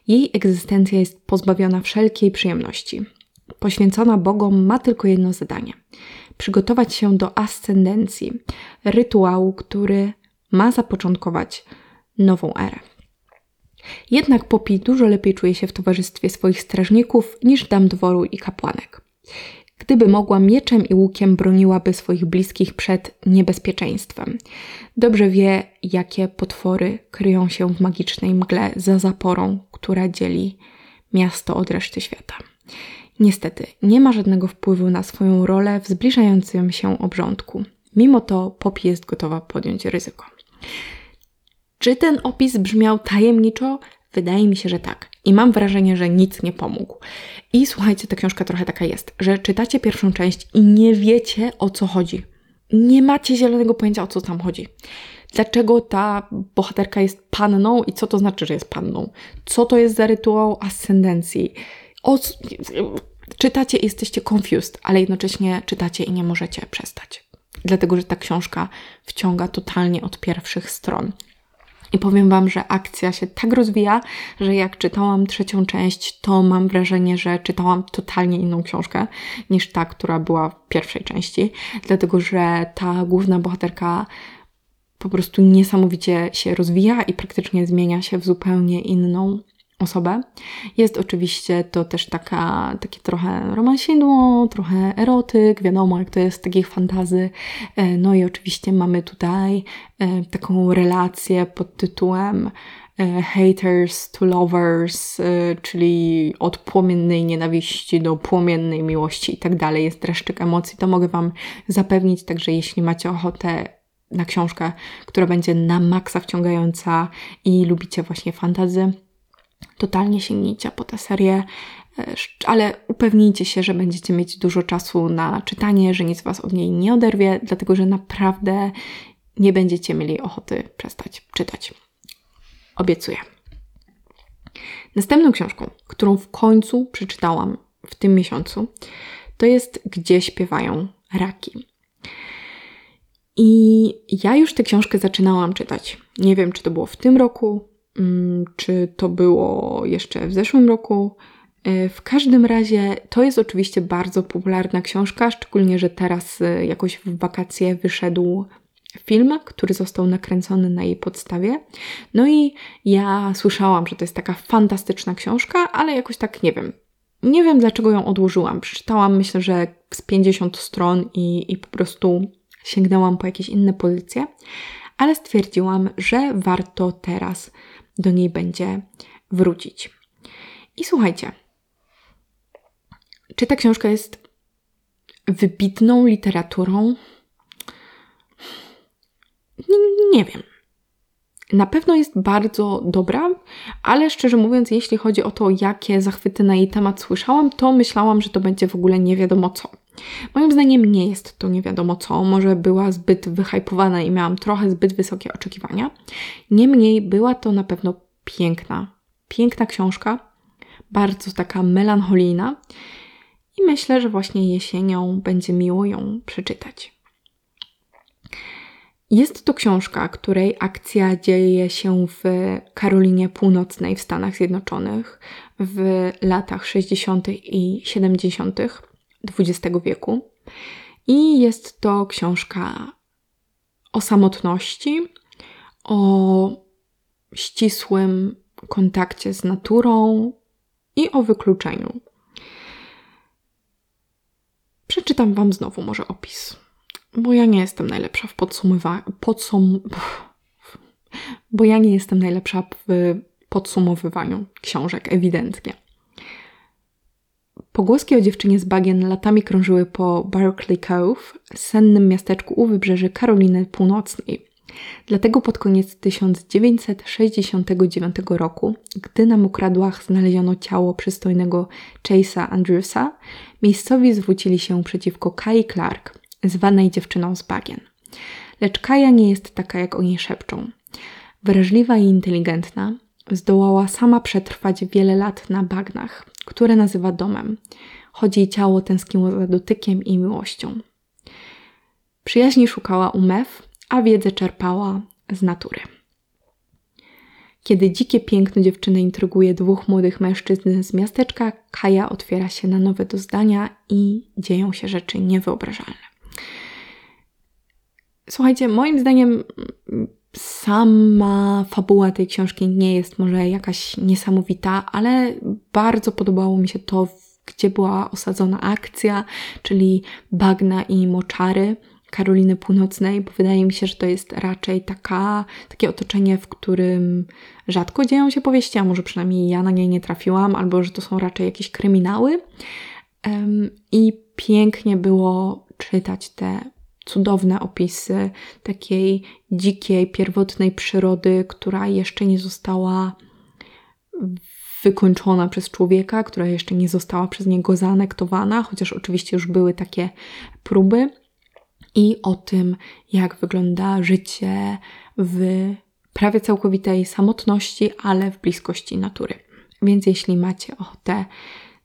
Speaker 1: Jej egzystencja jest pozbawiona wszelkiej przyjemności. Poświęcona Bogom ma tylko jedno zadanie: przygotować się do ascendencji, rytuału, który ma zapoczątkować nową erę. Jednak Popi dużo lepiej czuje się w towarzystwie swoich strażników niż dam dworu i kapłanek. Gdyby mogła, mieczem i łukiem broniłaby swoich bliskich przed niebezpieczeństwem. Dobrze wie, jakie potwory kryją się w magicznej mgle za zaporą, która dzieli miasto od reszty świata. Niestety, nie ma żadnego wpływu na swoją rolę w zbliżającym się obrządku. Mimo to Poppy jest gotowa podjąć ryzyko. Czy ten opis brzmiał tajemniczo? Wydaje mi się, że tak. I mam wrażenie, że nic nie pomógł. I słuchajcie, ta książka trochę taka jest, że czytacie pierwszą część i nie wiecie o co chodzi. Nie macie zielonego pojęcia o co tam chodzi. Dlaczego ta bohaterka jest panną i co to znaczy, że jest panną? Co to jest za rytuał ascendencji? O, czytacie i jesteście confused, ale jednocześnie czytacie i nie możecie przestać. Dlatego, że ta książka wciąga totalnie od pierwszych stron. I powiem Wam, że akcja się tak rozwija, że jak czytałam trzecią część, to mam wrażenie, że czytałam totalnie inną książkę niż ta, która była w pierwszej części, dlatego że ta główna bohaterka po prostu niesamowicie się rozwija i praktycznie zmienia się w zupełnie inną osobę. Jest oczywiście to też taka, takie trochę romansidło, trochę erotyk, wiadomo jak to jest takich fantazy. E, no i oczywiście mamy tutaj e, taką relację pod tytułem e, haters to lovers, czyli od płomiennej nienawiści do płomiennej miłości i tak dalej. Jest dreszczyk emocji, to mogę Wam zapewnić, także jeśli macie ochotę na książkę, która będzie na maksa wciągająca i lubicie właśnie fantazy, totalnie sięgnijcie po tę serię, e, ale upewnijcie się, że będziecie mieć dużo czasu na czytanie, że nic Was od niej nie oderwie, dlatego że naprawdę nie będziecie mieli ochoty przestać czytać. Obiecuję. Następną książką, którą w końcu przeczytałam w tym miesiącu, to jest Gdzie śpiewają raki. I ja już tę książkę zaczynałam czytać. Nie wiem, czy to było w tym roku, czy to było jeszcze w zeszłym roku. E, w każdym razie to jest oczywiście bardzo popularna książka, szczególnie, że teraz e, jakoś w wakacje wyszedł film, który został nakręcony na jej podstawie. No i ja słyszałam, że to jest taka fantastyczna książka, ale jakoś tak nie wiem. Nie wiem, dlaczego ją odłożyłam. Przeczytałam, myślę, że z 50 stron i, i po prostu sięgnęłam po jakieś inne pozycje, ale stwierdziłam, że warto teraz do niej będzie wrócić. I słuchajcie, czy ta książka jest wybitną literaturą? Nie wiem. Na pewno jest bardzo dobra, ale szczerze mówiąc, jeśli chodzi o to, jakie zachwyty na jej temat słyszałam, to myślałam, że to będzie w ogóle nie wiadomo co. Moim zdaniem nie jest to nie wiadomo co, może była zbyt wyhypowana i miałam trochę zbyt wysokie oczekiwania. Niemniej była to na pewno piękna, piękna książka, bardzo taka melancholijna i myślę, że właśnie jesienią będzie miło ją przeczytać. Jest to książka, której akcja dzieje się w Karolinie Północnej w Stanach Zjednoczonych w latach 60. i 70. XX wieku. I jest to książka o samotności, o ścisłym kontakcie z naturą i o wykluczeniu. Przeczytam Wam znowu może opis, bo ja nie jestem najlepsza w podsumowaniu. Podsum... Bo ja nie jestem najlepsza w podsumowywaniu książek, ewidentnie. Pogłoski o dziewczynie z bagien latami krążyły po Berkeley Cove, sennym miasteczku u wybrzeży Karoliny Północnej. Dlatego pod koniec 1969 roku, gdy na mokradłach znaleziono ciało przystojnego Chase'a Andrewsa, miejscowi zwrócili się przeciwko Kai Clark, zwanej dziewczyną z bagien. Lecz Kaja nie jest taka, jak o niej szepczą. Wrażliwa i inteligentna, zdołała sama przetrwać wiele lat na bagnach, które nazywa domem, choć jej ciało tęskniło za dotykiem i miłością. Przyjaźni szukała u mew, a wiedzę czerpała z natury. Kiedy dzikie piękno dziewczyny intryguje dwóch młodych mężczyzn z miasteczka, Kaja otwiera się na nowe doznania i dzieją się rzeczy niewyobrażalne. Słuchajcie, moim zdaniem sama fabuła tej książki nie jest może jakaś niesamowita, ale bardzo podobało mi się to, gdzie była osadzona akcja, czyli bagna i moczary. Karoliny Północnej, bo wydaje mi się, że to jest raczej taka, takie otoczenie, w którym rzadko dzieją się powieści, a może przynajmniej ja na nie nie trafiłam, albo że to są raczej jakieś kryminały. Um, I pięknie było czytać te cudowne opisy takiej dzikiej, pierwotnej przyrody, która jeszcze nie została wykończona przez człowieka, która jeszcze nie została przez niego zaanektowana, chociaż oczywiście już były takie próby, i o tym, jak wygląda życie w prawie całkowitej samotności, ale w bliskości natury. Więc jeśli macie ochotę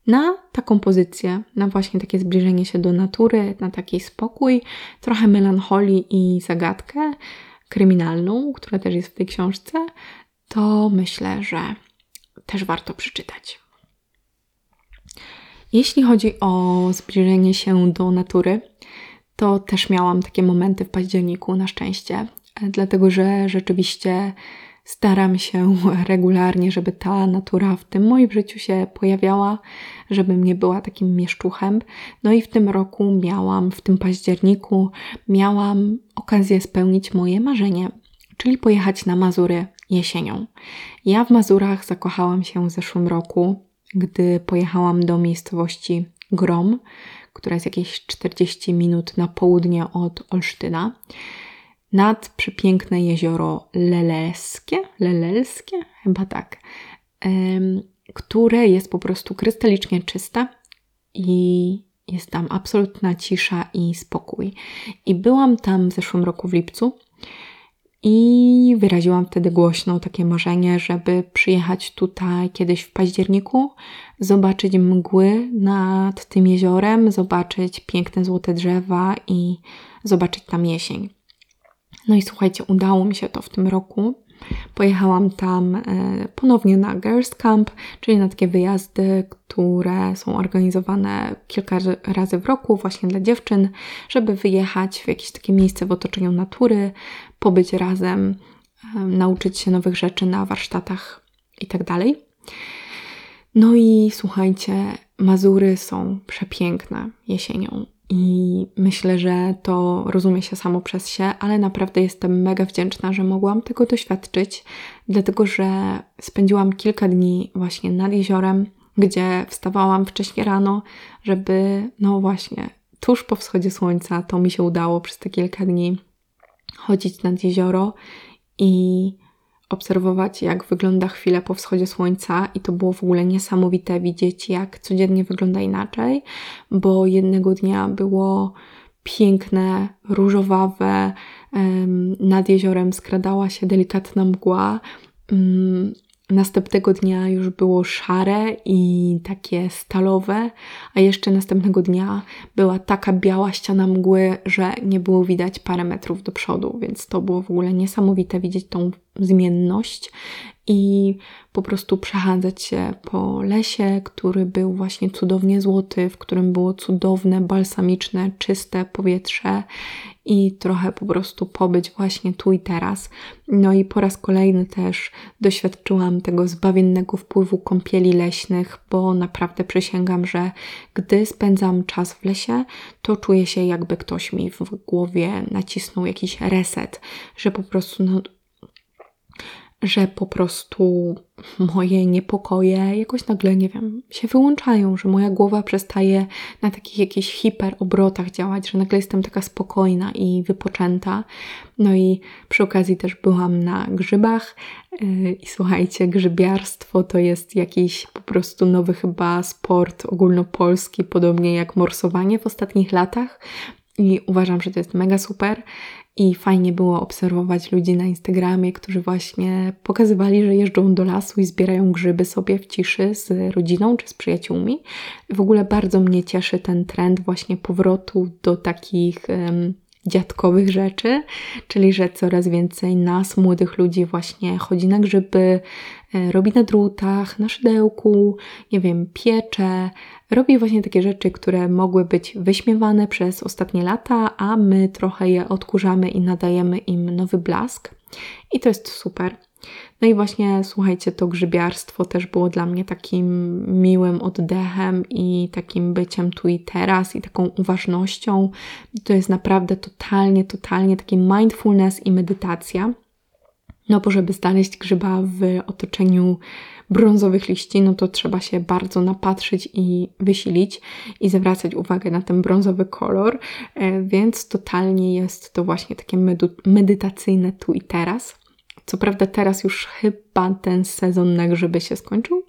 Speaker 1: na taką pozycję, na właśnie takie zbliżenie się do natury, na taki spokój, trochę melancholii i zagadkę. kryminalną, która też jest w tej książce, to myślę, że też warto przeczytać. Jeśli chodzi o zbliżenie się do natury, to też miałam takie momenty w październiku na szczęście, dlatego że rzeczywiście staram się regularnie, żeby ta natura w tym moim życiu się pojawiała, żebym nie była takim mieszczuchem. No i w tym roku miałam, w tym październiku, miałam okazję spełnić moje marzenie, czyli pojechać na Mazury jesienią. Ja w Mazurach zakochałam się w zeszłym roku, gdy pojechałam do miejscowości Grom, która jest jakieś 40 minut na południe od Olsztyna nad przepiękne jezioro Lelelskie, Lelelskie, chyba tak, które jest po prostu krystalicznie czyste i jest tam absolutna cisza i spokój. I byłam tam w zeszłym roku w lipcu i wyraziłam wtedy głośno takie marzenie, żeby przyjechać tutaj kiedyś w październiku, zobaczyć mgły nad tym jeziorem, zobaczyć piękne złote drzewa i zobaczyć tam jesień. No i słuchajcie, udało mi się to w tym roku. Pojechałam tam e, ponownie na Girls Camp, czyli na takie wyjazdy, które są organizowane kilka razy w roku właśnie dla dziewczyn, żeby wyjechać w jakieś takie miejsce w otoczeniu natury, pobyć razem, e, nauczyć się nowych rzeczy na warsztatach itd. Tak no i słuchajcie, Mazury są przepiękne jesienią. I myślę, że to rozumie się samo przez się, ale naprawdę jestem mega wdzięczna, że mogłam tego doświadczyć, dlatego że spędziłam kilka dni właśnie nad jeziorem, gdzie wstawałam wcześnie rano, żeby, no właśnie, tuż po wschodzie słońca to mi się udało przez te kilka dni chodzić nad jezioro i obserwować, jak wygląda chwilę po wschodzie słońca, i to było w ogóle niesamowite widzieć, jak codziennie wygląda inaczej, bo jednego dnia było piękne, różowawe, nad jeziorem skradała się delikatna mgła. Następnego dnia już było szare i takie stalowe, a jeszcze następnego dnia była taka biała ściana mgły, że nie było widać parę metrów do przodu, więc to było w ogóle niesamowite widzieć tą zmienność i po prostu przechadzać się po lesie, który był właśnie cudownie złoty, w którym było cudowne, balsamiczne, czyste powietrze i trochę po prostu pobyć właśnie tu i teraz. No i po raz kolejny też doświadczyłam tego zbawiennego wpływu kąpieli leśnych, bo naprawdę przysięgam, że gdy spędzam czas w lesie, to czuję się jakby ktoś mi w głowie nacisnął jakiś reset, że po prostu no, że po prostu moje niepokoje jakoś nagle, nie wiem, się wyłączają, że moja głowa przestaje na takich jakichś hiperobrotach działać, że nagle jestem taka spokojna i wypoczęta. No i przy okazji też byłam na grzybach yy, i słuchajcie, grzybiarstwo to jest jakiś po prostu nowy chyba sport ogólnopolski, podobnie jak morsowanie w ostatnich latach. I uważam, że to jest mega super. I fajnie było obserwować ludzi na Instagramie, którzy właśnie pokazywali, że jeżdżą do lasu i zbierają grzyby sobie w ciszy z rodziną czy z przyjaciółmi. W ogóle bardzo mnie cieszy ten trend właśnie powrotu do takich um, dziadkowych rzeczy, czyli że coraz więcej nas, młodych ludzi, właśnie chodzi na grzyby, e, robi na drutach, na szydełku, nie wiem, piecze, robi właśnie takie rzeczy, które mogły być wyśmiewane przez ostatnie lata, a my trochę je odkurzamy i nadajemy im nowy blask. I to jest super. No i właśnie, słuchajcie, to grzybiarstwo też było dla mnie takim miłym oddechem i takim byciem tu i teraz i taką uważnością. To jest naprawdę totalnie, totalnie taki mindfulness i medytacja. No bo żeby znaleźć grzyba w otoczeniu brązowych liści, no to trzeba się bardzo napatrzyć i wysilić i zwracać uwagę na ten brązowy kolor, e, więc totalnie jest to właśnie takie medytacyjne tu i teraz. Co prawda teraz już chyba ten sezon na grzyby się skończył,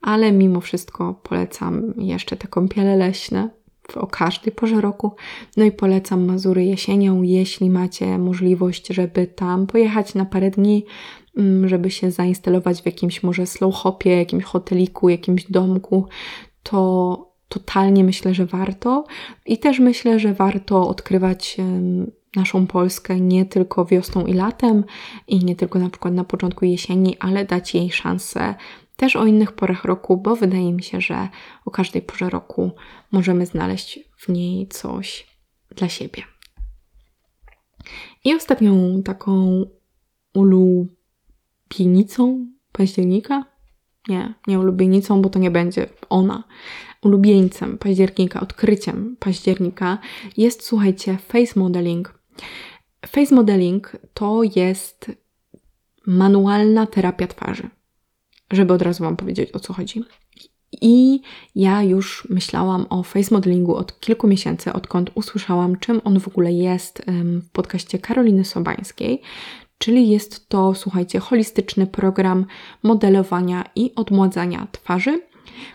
Speaker 1: ale mimo wszystko polecam jeszcze te kąpiele leśne o każdej porze roku. No i polecam Mazury jesienią, jeśli macie możliwość, żeby tam pojechać na parę dni, mm, żeby się zainstalować w jakimś może slow hopie, jakimś hoteliku, jakimś domku, to totalnie myślę, że warto. I też myślę, że warto odkrywać naszą Polskę nie tylko wiosną i latem i nie tylko na przykład na początku jesieni, ale dać jej szansę też o innych porach roku, bo wydaje mi się, że o każdej porze roku możemy znaleźć w niej coś dla siebie. I ostatnią taką ulubienicą października, nie, nie ulubienicą, bo to nie będzie ona, ulubieńcem października, odkryciem października jest, słuchajcie, face modeling. Face modeling to jest manualna terapia twarzy żeby od razu Wam powiedzieć o co chodzi. I ja już myślałam o face modelingu od kilku miesięcy, odkąd usłyszałam, czym on w ogóle jest w podcaście Karoliny Sobańskiej. Czyli jest to, słuchajcie, holistyczny program modelowania i odmładzania twarzy,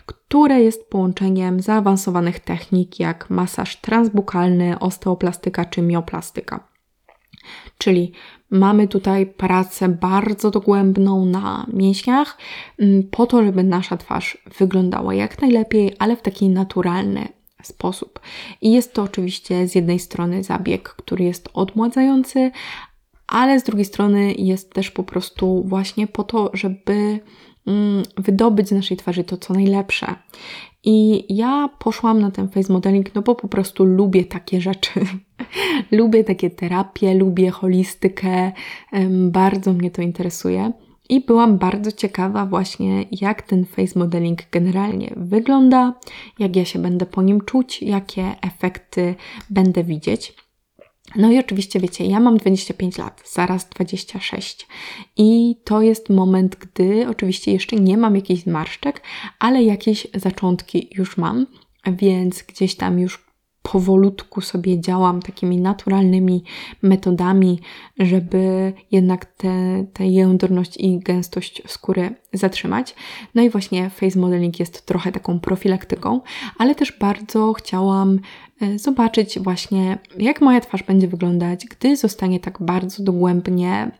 Speaker 1: które jest połączeniem zaawansowanych technik jak masaż transbukalny, osteoplastyka czy mioplastyka. Czyli mamy tutaj pracę bardzo dogłębną na mięśniach, mm, po to, żeby nasza twarz wyglądała jak najlepiej, ale w taki naturalny sposób. I jest to oczywiście z jednej strony zabieg, który jest odmładzający, ale z drugiej strony jest też po prostu właśnie po to, żeby wydobyć z naszej twarzy to, co najlepsze. I ja poszłam na ten face modeling, no bo po prostu lubię takie rzeczy. lubię takie terapie, lubię holistykę, bardzo mnie to interesuje. I byłam bardzo ciekawa właśnie, jak ten face modeling generalnie wygląda, jak ja się będę po nim czuć, jakie efekty będę widzieć. No i oczywiście wiecie, ja mam 25 lat, zaraz 26 i to jest moment, gdy oczywiście jeszcze nie mam jakichś zmarszczek, ale jakieś zaczątki już mam, więc gdzieś tam już powolutku sobie działam takimi naturalnymi metodami, żeby jednak tę jędrność i gęstość skóry zatrzymać. No i właśnie face modeling jest trochę taką profilaktyką, ale też bardzo chciałam e, zobaczyć właśnie, jak moja twarz będzie wyglądać, gdy zostanie tak bardzo dogłębnie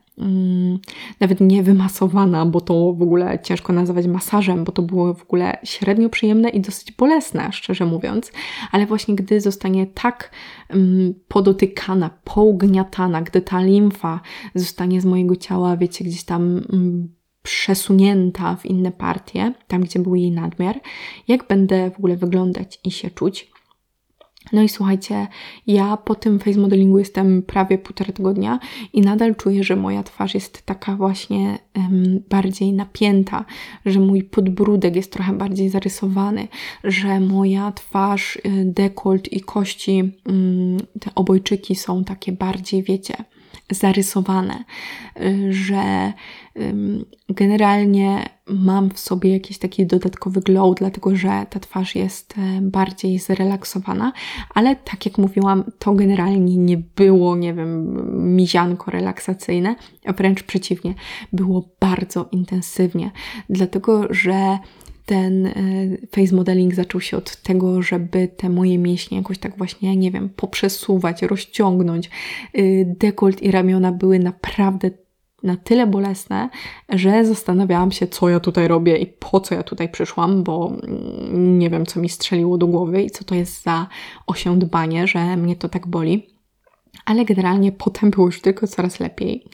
Speaker 1: nawet nie wymasowana, bo to w ogóle ciężko nazywać masażem, bo to było w ogóle średnio przyjemne i dosyć bolesne, szczerze mówiąc. Ale właśnie gdy zostanie tak um, podotykana, pougniatana, gdy ta limfa zostanie z mojego ciała, wiecie, gdzieś tam um, przesunięta w inne partie, tam gdzie był jej nadmiar, jak będę w ogóle wyglądać i się czuć, no i słuchajcie, ja po tym face modelingu jestem prawie półtora tygodnia i nadal czuję, że moja twarz jest taka właśnie um, bardziej napięta, że mój podbródek jest trochę bardziej zarysowany, że moja twarz, y, dekolt i kości, um, te obojczyki są takie bardziej, wiecie, zarysowane, y, że generalnie mam w sobie jakiś taki dodatkowy glow, dlatego że ta twarz jest e, bardziej zrelaksowana, ale tak jak mówiłam, to generalnie nie było, nie wiem, mizianko relaksacyjne, wręcz przeciwnie, było bardzo intensywnie, dlatego że ten e, face modeling zaczął się od tego, żeby te moje mięśnie jakoś tak właśnie, nie wiem, poprzesuwać, rozciągnąć. Y, dekolt i ramiona były naprawdę na tyle bolesne, że zastanawiałam się, co ja tutaj robię i po co ja tutaj przyszłam, bo mm, nie wiem, co mi strzeliło do głowy i co to jest za osiądbanie, że mnie to tak boli. Ale generalnie potem było już tylko coraz lepiej.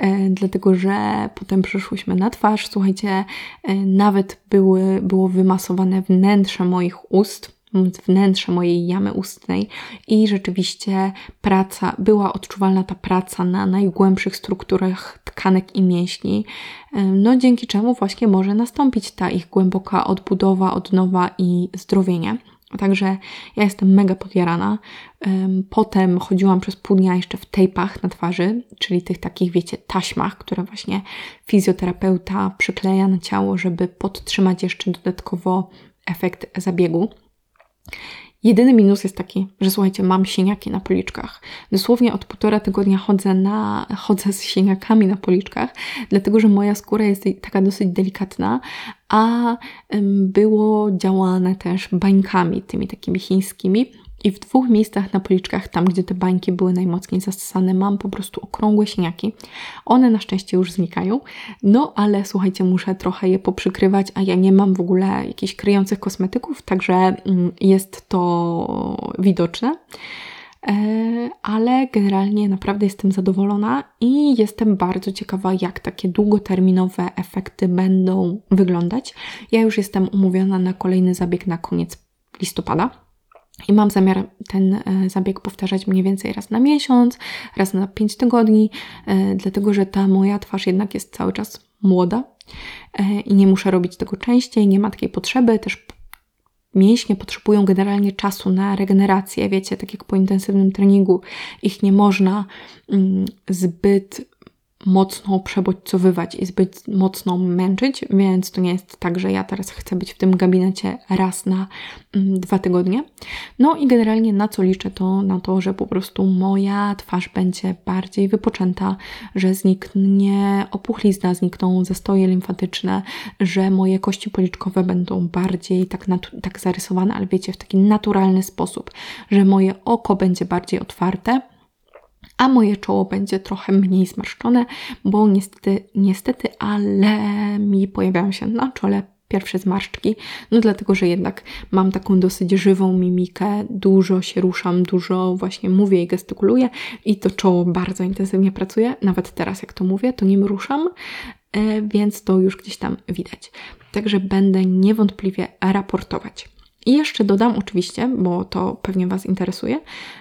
Speaker 1: E, dlatego że potem przeszłyśmy na twarz. Słuchajcie, e, nawet były, było wymasowane wnętrze moich ust wnętrze mojej jamy ustnej i rzeczywiście praca, była odczuwalna ta praca na najgłębszych strukturach tkanek i mięśni, e, no dzięki czemu właśnie może nastąpić ta ich głęboka odbudowa, odnowa i zdrowienie. Także ja jestem mega podjarana. Potem chodziłam przez pół dnia jeszcze w tejpach na twarzy, czyli tych takich, wiecie, taśmach, które właśnie fizjoterapeuta przykleja na ciało, żeby podtrzymać jeszcze dodatkowo efekt zabiegu. Jedyny minus jest taki, że słuchajcie, mam siniaki na policzkach. Dosłownie od półtora tygodnia chodzę, na, chodzę z siniakami na policzkach, dlatego że moja skóra jest taka dosyć delikatna, a było działane też bańkami, tymi takimi chińskimi. I w dwóch miejscach na policzkach, tam gdzie te bańki były najmocniej zasysane, mam po prostu okrągłe siniaki. One na szczęście już znikają, no ale słuchajcie, muszę trochę je poprzykrywać, a ja nie mam w ogóle jakichś kryjących kosmetyków, także mm, jest to widoczne. ale generalnie naprawdę jestem zadowolona i jestem bardzo ciekawa, jak takie długoterminowe efekty będą wyglądać. Ja już jestem umówiona na kolejny zabieg na koniec listopada. I mam zamiar ten e, zabieg powtarzać mniej więcej raz na miesiąc, raz na 5 tygodni, e, dlatego że ta moja twarz jednak jest cały czas młoda e, i nie muszę robić tego częściej, nie ma takiej potrzeby. Też mięśnie potrzebują generalnie czasu na regenerację, wiecie, tak jak po intensywnym treningu ich nie można mm, zbyt mocno przebodźcowywać i zbyt mocno męczyć, więc to nie jest tak, że ja teraz chcę być w tym gabinecie raz na mm, dwa tygodnie. No i generalnie na co liczę to na to, że po prostu moja twarz będzie bardziej wypoczęta, że zniknie opuchlizna, znikną zastoje limfatyczne, że moje kości policzkowe będą bardziej tak, tak zarysowane, ale wiecie, w taki naturalny sposób, że moje oko będzie bardziej otwarte a moje czoło będzie trochę mniej zmarszczone, bo niestety, niestety, ale mi pojawiają się na czole pierwsze zmarszczki, no dlatego, że jednak mam taką dosyć żywą mimikę, dużo się ruszam, dużo właśnie mówię i gestykuluję i to czoło bardzo intensywnie pracuje, nawet teraz jak to mówię, to nim ruszam, e, więc to już gdzieś tam widać. Także będę niewątpliwie raportować. I jeszcze dodam oczywiście, bo to pewnie Was interesuje,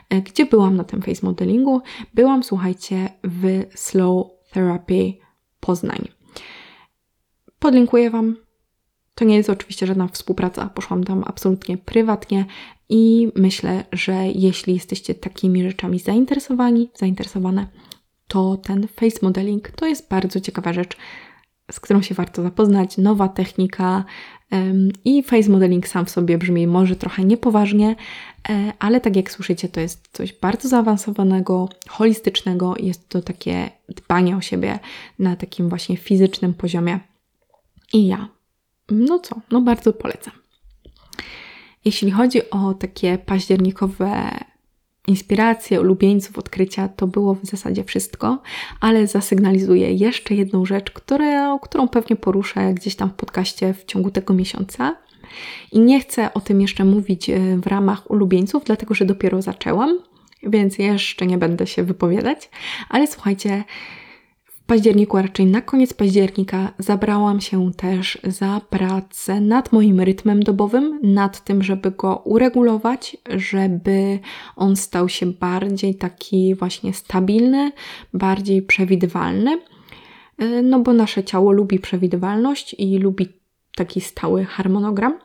Speaker 1: e, gdzie byłam na tym face modelingu. Byłam, słuchajcie, w Slow Therapy Poznań. Podlinkuję Wam. To nie jest oczywiście żadna współpraca, poszłam tam absolutnie prywatnie i myślę, że jeśli jesteście takimi rzeczami zainteresowani, zainteresowane, to ten face modeling to jest bardzo ciekawa rzecz, z którą się warto zapoznać. Nowa technika, i face modeling sam w sobie brzmi może trochę niepoważnie, e, ale tak jak słyszycie, to jest coś bardzo zaawansowanego, holistycznego. Jest to takie dbanie o siebie na takim właśnie fizycznym poziomie. I ja, no co, no bardzo polecam. Jeśli chodzi o takie październikowe inspiracje, ulubieńców, odkrycia, to było w zasadzie wszystko, ale zasygnalizuję jeszcze jedną rzecz, które, którą pewnie poruszę gdzieś tam w podcaście w ciągu tego miesiąca. I nie chcę o tym jeszcze mówić e, w ramach ulubieńców, dlatego że dopiero zaczęłam, więc jeszcze nie będę się wypowiadać. Ale słuchajcie, październiku, a raczej na koniec października, zabrałam się też za pracę nad moim rytmem dobowym, nad tym, żeby go uregulować, żeby on stał się bardziej taki właśnie stabilny, bardziej przewidywalny. E, no bo nasze ciało lubi przewidywalność i lubi taki stały harmonogram,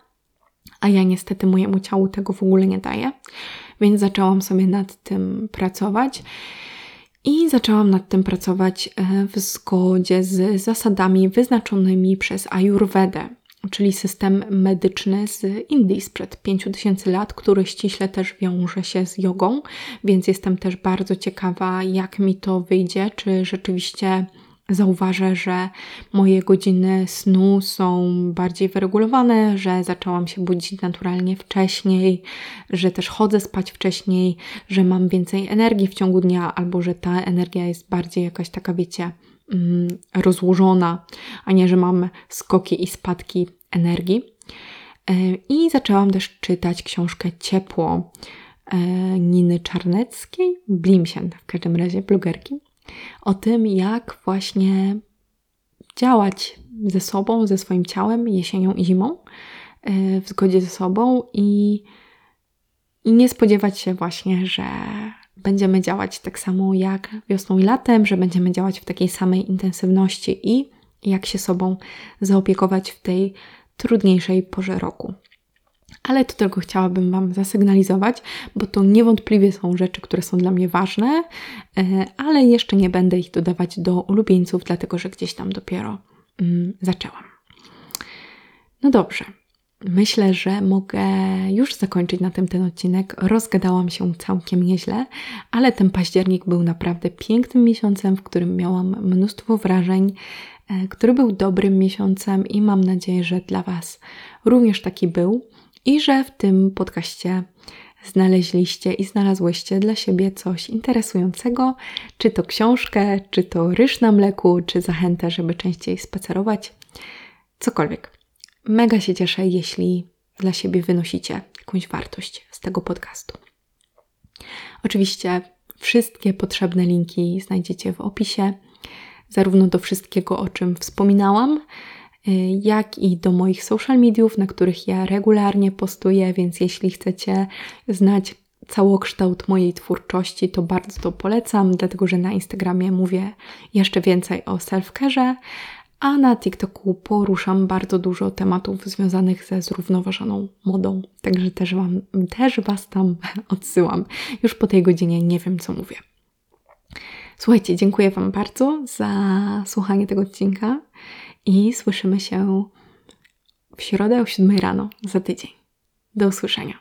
Speaker 1: a ja niestety mojemu ciału tego w ogóle nie daję, więc zaczęłam sobie nad tym pracować. I zaczęłam nad tym pracować e, w zgodzie z zasadami wyznaczonymi przez Ayurvedę, czyli system medyczny z Indii sprzed 5000 lat, który ściśle też wiąże się z jogą, więc jestem też bardzo ciekawa, jak mi to wyjdzie, czy rzeczywiście zauważę, że moje godziny snu są bardziej wyregulowane, że zaczęłam się budzić naturalnie wcześniej, że też chodzę spać wcześniej, że mam więcej energii w ciągu dnia, albo że ta energia jest bardziej jakaś taka, wiecie, mm, rozłożona, a nie, że mam skoki i spadki energii. E, I zaczęłam też czytać książkę Ciepło e, Niny Czarneckiej, Blimsian w każdym razie, blogerki o tym, jak właśnie działać ze sobą, ze swoim ciałem jesienią i zimą, e, w zgodzie ze sobą i, i nie spodziewać się właśnie, że będziemy działać tak samo jak wiosną i latem, że będziemy działać w takiej samej intensywności i jak się sobą zaopiekować w tej trudniejszej porze roku ale to tylko chciałabym Wam zasygnalizować, bo to niewątpliwie są rzeczy, które są dla mnie ważne, e, ale jeszcze nie będę ich dodawać do ulubieńców, dlatego że gdzieś tam dopiero mm, zaczęłam. No dobrze. Myślę, że mogę już zakończyć na tym ten odcinek. Rozgadałam się całkiem nieźle, ale ten październik był naprawdę pięknym miesiącem, w którym miałam mnóstwo wrażeń, e, który był dobrym miesiącem i mam nadzieję, że dla Was również taki był i że w tym podcaście znaleźliście i znalazłyście dla siebie coś interesującego, czy to książkę, czy to ryż na mleku, czy zachętę, żeby częściej spacerować, cokolwiek. Mega się cieszę, jeśli dla siebie wynosicie jakąś wartość z tego podcastu. Oczywiście wszystkie potrzebne linki znajdziecie w opisie, zarówno do wszystkiego, o czym wspominałam, jak i do moich social mediów, na których ja regularnie postuję, więc jeśli chcecie znać całokształt mojej twórczości, to bardzo to polecam, dlatego że na Instagramie mówię jeszcze więcej o self-care, a na TikToku poruszam bardzo dużo tematów związanych ze zrównoważoną modą. Także też, wam, też Was tam odsyłam. Już po tej godzinie nie wiem, co mówię. Słuchajcie, dziękuję Wam bardzo za słuchanie tego odcinka i słyszymy się w środę o 7 rano za tydzień. Do usłyszenia.